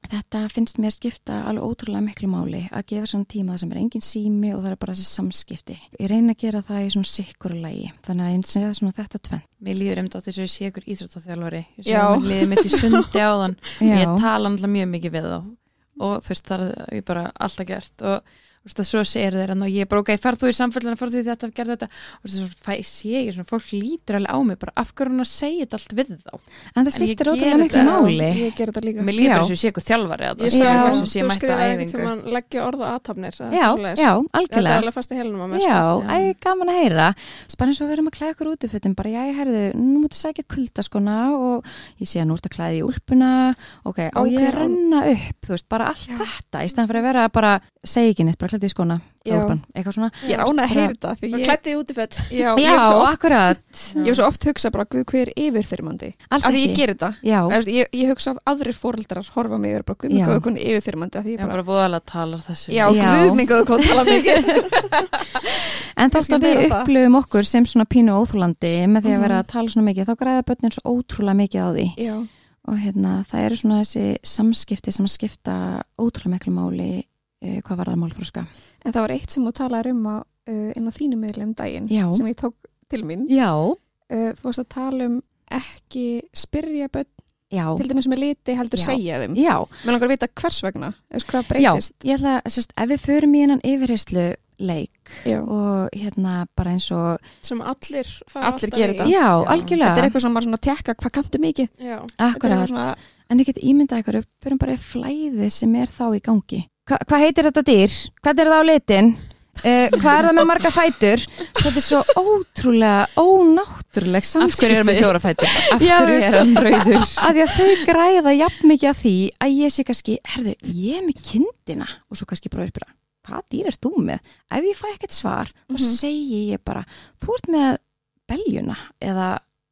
þetta finnst mér skipta alveg ótrúlega miklu máli að gefa svona tíma það sem er engin sími og það er bara þessi samskipti. Ég reyna að gera það í svona sikkur lægi þannig að ég segja svona þetta tvenn Mér líður einmitt á þess að ég sé ykkur íþróttaþjálfari. Ég sé Já. að mér líður mitt í sundi [LAUGHS] á þann Já. Ég tala náttúrulega mjög mikið við þá. Og þú veist það er ég bara alltaf gert. Og að svo segir þeir og ég er bara ok, ferð þú í samfellina, ferð þú í þetta, gerð þetta. Og svo sé ég svona, fólk lítur alveg á mig bara af hverju hún að segja þetta allt við þá? En það skiptir ótrúlega miklu máli. Ég ger þetta líka. Mér líður bara sem ég sé ykkur þjálfari að það Já. að sem þú skrifaði einhvern æfingu. tímann leggja orða aðtapnir já, já, Þetta er algjörlega alveg fast í helnum Já, sko. Æ, gaman að heyra. Spann eins og við erum að klæða okkur út í fötum bara, já, ég herðu, nú mútu sækja kuldaskona og ég sé að nú ert að klæða í úlpuna. Ok, á ég Ok, að renna upp þú veist, bara allt þetta í stæðan fyrir að vera bara, segja ekki neitt, bara klæða í skona úlpan, eitthvað svona Ég er ánað að heyra þetta. Ég, klætti út í fött [LAUGHS] já, Já, ég oft, akkurat ég hef svo oft [LAUGHS] hugsa bara, guð, hver er yfirþyrmandi? Alls Af því ég ger þetta. Veist, Ég, ég hugsa af aðrir fóreldrar horfa mig og er bara, guð, Já. mig góðu konu yfirþyrmandi. af Því Ég ég bara, bara búðalega að tala þessu já, Já. guð, mig góðu konu tala mikið. en þá kannski að við upplöfum okkur sem svona pínu óþúlandi með því að Mhm. vera að tala svona mikið, þá græða börnin svo ótrúlega mikið á því Já. og hérna, það eru svona þessi samskipti sem skipta ótrúlega miklu máli hvað var það málþróska En það var eitt sem þú talaði um á, uh, inn á þínu miðlum um daginn Já. sem ég tók til mín. Já, Uh, þú varst að tala um ekki spyrja börn já, til dæmis með liti heldur Já. segja þeim. já Mér langar að vita hvers vegna, eða hvað Já, breytist. ég ætla að, sérst, ef við förum í hennan yfirheyslu leik Já. og hérna bara eins og sem allir fara Allir alltaf gera í. þetta. Já, Þetta algjörlega er eitthvað sem bara svona að tekka hvað kanntu mikið. Já. Þetta er Akkurat, svona- en ég get ímyndað ykkur upp förum bara í flæði sem er þá í gangi Hva, Hvað heitir þetta dýr? Hvað er það á litin? Uh, hvað er það með marga fætur? Þetta er svo ótrúlega ónáttúruleg Af hverju er með fjóra fætur? Af hverju er hann rauður? að því að þau græða jafn mikið að því að ég sé kannski, herðu, ég er með kindina og svo kannski bara spyrja, hvað dýr er þú með? Ef ég fæ ekkert svar, þá Mhm. segi ég bara, þú ert með beljuna eða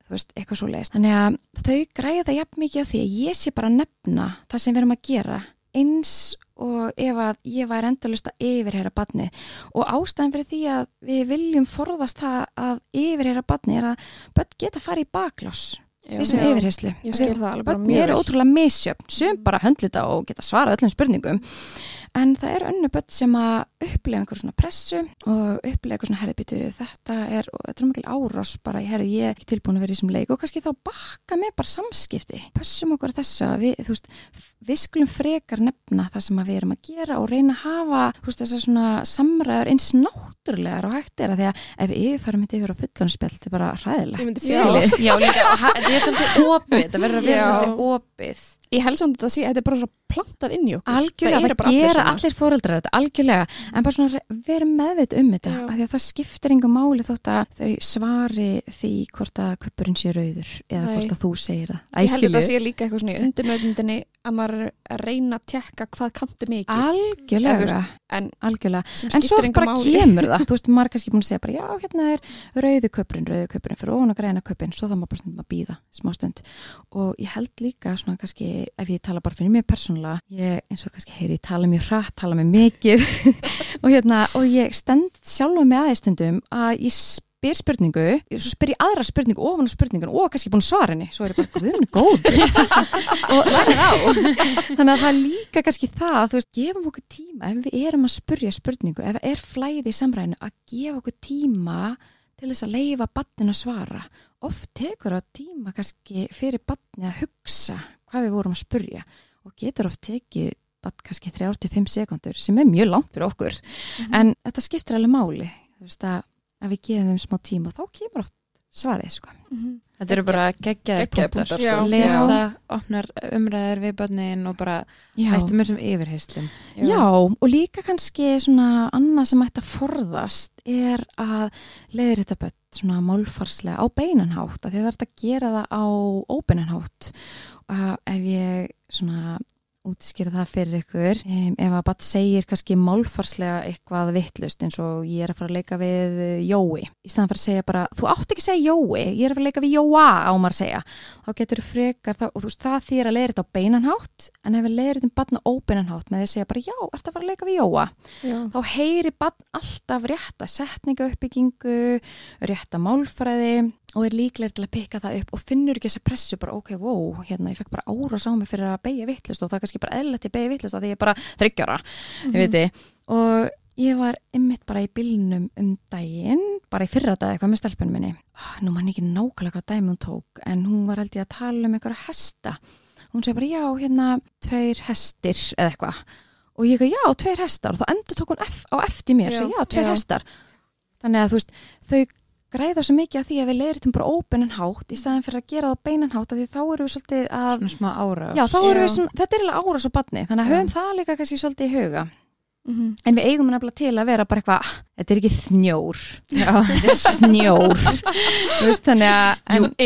veist, eitthvað svo leiðist. Þannig að þau græða jafn mikið að því að ég sé bara nefna það sem við erum að gera eins og ef að ég væri endalust að yfirheyra badni og ástæðan fyrir því að við viljum forðast það að yfirheyra badni er að börn geta fara í baklás það alveg bara Börn eru ótrúlega misjöfn. Sem bara höndlita og geta svara öllum spurningum. En það eru önnu börn sem að upplega einhver svona pressu og upplega eitthvað svona herðbyttu þetta er, og þetta er mikil árás bara, ég er ekki tilbúin að vera í þessum leik. Og kannski þá bakka með bara samskipti. Pössum okkur þessu að við, þú veist við skulum frekar nefna það sem að við erum að gera og reyna að hafa þú veist, þessar svona samræður eins náttúrulegar og hægt er að því að ef við yfirfærum þetta yfir á fullanspjall þetta er bara myndi Já. líka, þetta er svolítið opið, þetta verður að vera svolítið opið ég held samt að þetta sé, þetta er bara svo plantað inn í okkur. Algjörlega, það, allir gera svona. allir fóreldrar þetta, algjörlega. En bara svona vera meðveit um þetta Já. af því að það skiptir enga máli þótt að þau svari því hvort að kuppurinn sé rauður eða Nei. hvort að þú segir það. Ég held að þetta sé líka eitthvað svona í undirmöðundinni að maður að reyna að tekka hvað kantu mikið. Eða algjörlega, veist, en algjörlega. en svo bara máli. kemur það, [LAUGHS] þú veist, maður kannski búin að segja bara, já, hérna er rauði kuppurinn, rauði kuppurinn fyrir ofan og græna kuppurinn, svo það maður bara stundum að býða smá stund. Og ég held líka svona kannski, ef ég tala bara fyrir mig persónulega, ég eins og kannski heyri, tala mjög hratt, tala mjög mikið. [LAUGHS] Og hérna, og ég stend sjálfa mig aðeins stundum að ég spyr spurningu, svo spyr ég aðra spurningu ofan á spurningun og kannski búin að svara henni. Svo er ég bara, guðminn er góð [LAUGHS] og þannig að það er líka kannski það, þú veist, gefum okkur tíma ef við erum að spurja spurningu, ef það er flæði í samræðinu, að gefa okkur tíma til þess að leifa batnin að svara. Oft tekur það tíma kannski fyrir batni að hugsa hvað við vorum að spurja og getur oft tekið bat kannski 3-5 sekundur sem er mjög langt fyrir okkur. En þetta skiptir alveg máli þú veist að, að við gefum þeim smá tíma og þá kemur oft svarið sko. Þetta eru bara Geggjaðir punktar, sko. lesa, opnar umræðir við börnin og bara Já. hættum mér sem yfirheyslum Já, og líka kannski svona annað sem ætti að forðast er að leiðir þetta börn svona málfarslega á beinanhátt að því það er að gera það á óbeinanhátt ef ég svona útskýra það fyrir ykkur um, ef að bara segir kannski málfarslega eitthvað vittlust eins og ég er að fara að leika við uh, Jói í staðan fyrir að segja bara, þú átt ekki að segja Jói ég er að fara að leika við Jóa á maður að segja þá getur þú frekar það og þú veist það þýr að leiðir þetta á beinanhátt en ef við leiðir þetta um barn á óbeinanhátt með því að segja bara já, ertu að fara að leika við Jóa Já. þá heyri barn alltaf rétta setninga uppbyggingu, rétta málfræði og er líklega til að pikka það upp og finnur ekki þessa pressu bara ok, wow, hérna ég fekk bara ára sá mig fyrir að beigja vittlust og það er kannski bara eðlilegt að beigja vittlust að því ég er bara þryggjara, Mhm. ég veit og ég var ymmit bara í bylnum um daginn, bara í fyrra dag eitthvað með stelpunum minni, oh, nú mann ekki nákvæmlega hvað dæmi hún tók, en hún var held ég að tala um einhverja hesta. Hún segi bara já, hérna, tveir hestir eða eitthvað. Og ég ekki, já, tveir hestar. Og þá endur tók hún á eftir mér, Já, já, já, þannig að þú veist, þau græða svo mikið að því að við leiðritum bara óbennan hátt í staðin fyrir að gera það beinan hátt að því þá erum við svolítið að svona smá ára já, þá erum við Já. svona, þetta er alveg ára svo badni þannig að Já. höfum það líka kannski svolítið í huga Mhm. en við eigum nefnilega til að vera bara eitthvað "Ah, þetta er ekki þnjór, Já. [LAUGHS] þetta er snjór. Veist, þannig að [LAUGHS]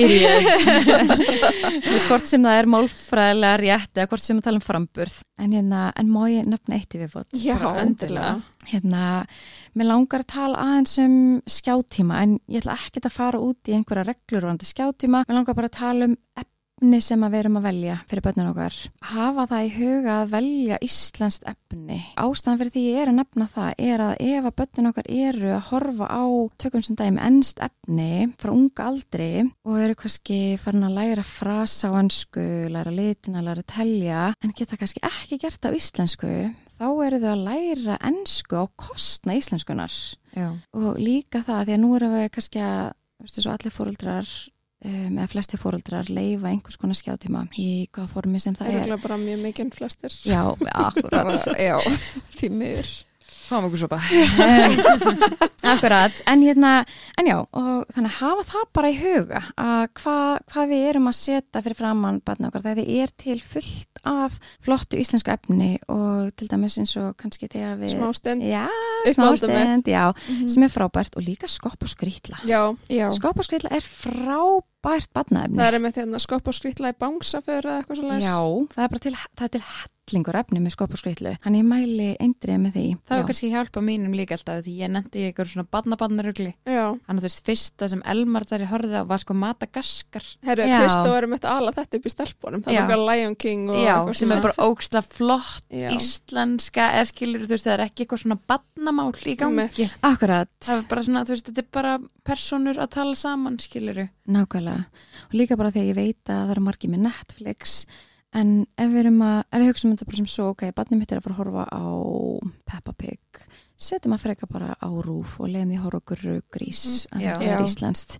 þú veist, hvort sem það er málfræðilega rétt eða hvort sem við tala um framburð. En, hérna, en má ég nefna eitt í viðbót Já, Bara endilega. hérna, mér langar að tala aðeins um skjátíma en ég ætla ekkert að fara út í einhverja reglur varandi skjátíma, mér langar bara að tala um efni sem að við erum að velja fyrir börnun okkar. Hafa það í huga að velja íslenskt efni. Ástæðan fyrir því ég er að nefna það er að ef að börnun okkar eru að horfa á tökum sem dæmi ennst efni frá unga aldri og eru kannski farin að læra frasa á ennsku, læra litina, læra telja en geta kannski ekki gert það á íslensku þá eru þau að læra ennsku á kostna íslenskunar Já. og líka það því að nú erum við kannski að þú veist, svo allir fóruldrar um, eða flesti fóruldrar leifa einhvers konar skjátíma í hvaða formi sem Það það er. er eiginlega bara mjög mikið flestir. Já, akkurat. [LAUGHS] Já, [LAUGHS] því miður Fáum okkur sopa. [LAUGHS] Akkurat, en hérna en já, og þannig að hafa það bara í huga að hvað hva við erum að setja fyrir framann barna okkar þegar þið er til fullt af flottu íslensku efni og til dæmis eins og kannski þegar við Smá stund. Já, smástend, já, Mhm. sem er frábært og líka skopp og skrýtla Já, Já, Skopp og skrýtla er frábært barnaefni. Það er einmitt hérna skopp og skrýtla í bánsaför eða eitthvað svo Já, það er bara til, það er til hellingur efni með skrýtlu, hann ég mæli eindrið með því. Það var kannski hjálpa mínum líka alltaf því ég nefndi í einhver svona Þannig að þú veist, fyrsta sem Elmar þar horfið á var sko Madagaskar. Herru. Kristó er einmitt að ala þetta upp í stelpunum. Það var eitthvað Lion King og Já, eitthvað sem er bara ógstlega flott Já. íslenska eða skilur þú veist, það er ekki eitthvað svona badnamál í gangi. Akkurat, Það er bara svona, þú veist, þetta er bara personur að tala saman, skilur nákvæmlega. Og líka bara að ég veit að það eru margir með Netflix en ef við erum að, ef við hugsaum þetta bara sem svo, ok, barnið mitt er að fara að horfa á Peppa Pig setjum að freka bara á rúf og leiðum því að horfa okkur grís Mm, að já. þetta er íslenskt.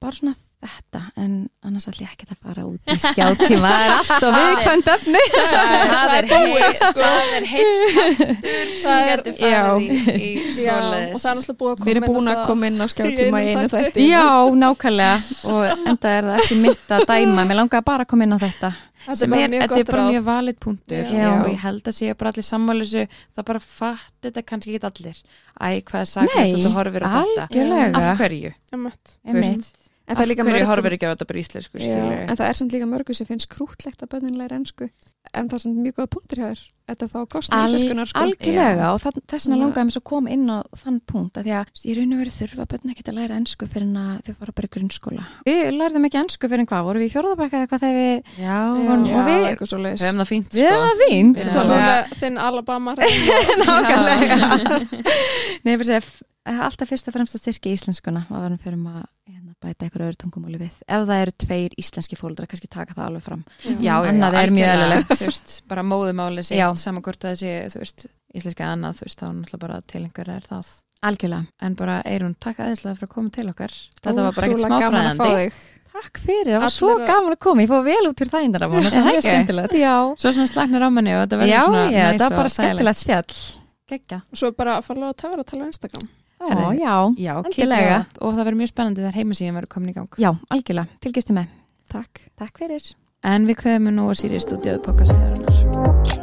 Bara svona þetta, en annars ætlum ég ekki að fara út í [LAUGHS] skjátíma það er alltaf viðkvæmt efni. Það er heilt, sko. það er heilt þáttur sem Það er- [LAUGHS] getur farið í, í Já, og það er náttúrulega búið að við erum inn á búin að það- koma inn á skjátíma í í einu þætti. Já, nákvæmlega. Og enda er það ekki mitt að dæma. Mér langar bara að koma inn á þetta Þetta sem bara er, mjög þetta er bara mjög valid punktur Já. og ég held að sé bara allir sammálusu það bara fatt þetta kannski ekki allir æ, hvað er Nei, að þú horfir á þetta af hverju, Einmitt. Einmitt. En það er líka hverju mörgum- horfir ekki á þetta bara íslensku Já, skilju en það er samt líka mörgu sem finnst krútlegt að bönnin læra ennsku en það er samt mjög góða punktur hjá þér. Þetta þá kostna Al, íslenskunar sko. algjörlega og það, þess vegna langaði mér svo að koma inn á þann punkt því að ég raun og verið þurfa börn ekki að læra ennsku fyrir að þau fara bara í grunnskóla. Við lærðum ekki ennsku fyrir hvað, vorum við í fjórðabækka eða hvað þegar við já, Og- Já, og við- eitthvað svo við hefum það fínt við sko. [LAUGHS] [LAUGHS] það Já. Að- að og að og að bæta eitthvað öðru tungumáli við. Ef það eru tveir íslenski fóldra, kannski taka það alveg fram. Já, já, Annað er mjög veist, bara móðumáli Já. sitt saman hvort það sé, þú veist íslenska annað, veist, þá náttúrulega bara til einhver er það. Algjörlega, en bara Eirún, takk aðeinslega fyrir að koma til okkar. Þetta var bara ekkert að smáfræðandi. takk fyrir, það var svo að- gaman að koma. Ég fóð vel út fyrir þægindar af hún, þetta er mjög ekki? skemmtilegt. Já, svo svona slagnar á manni og þetta verður já, svona já, næs þetta var og bara skemmtilegt spjall. Geggjað. Og svo bara að fara að tafra að tala á Instagram Herra, já, já, algjörlega. Og það verður mjög spennandi þegar heimasíðan verður komin í gang. Já, algjörlega. Fylgjastu með. Takk. Takk fyrir. En við kveðum nú að sýri stúdíuð pokast þegar hann er.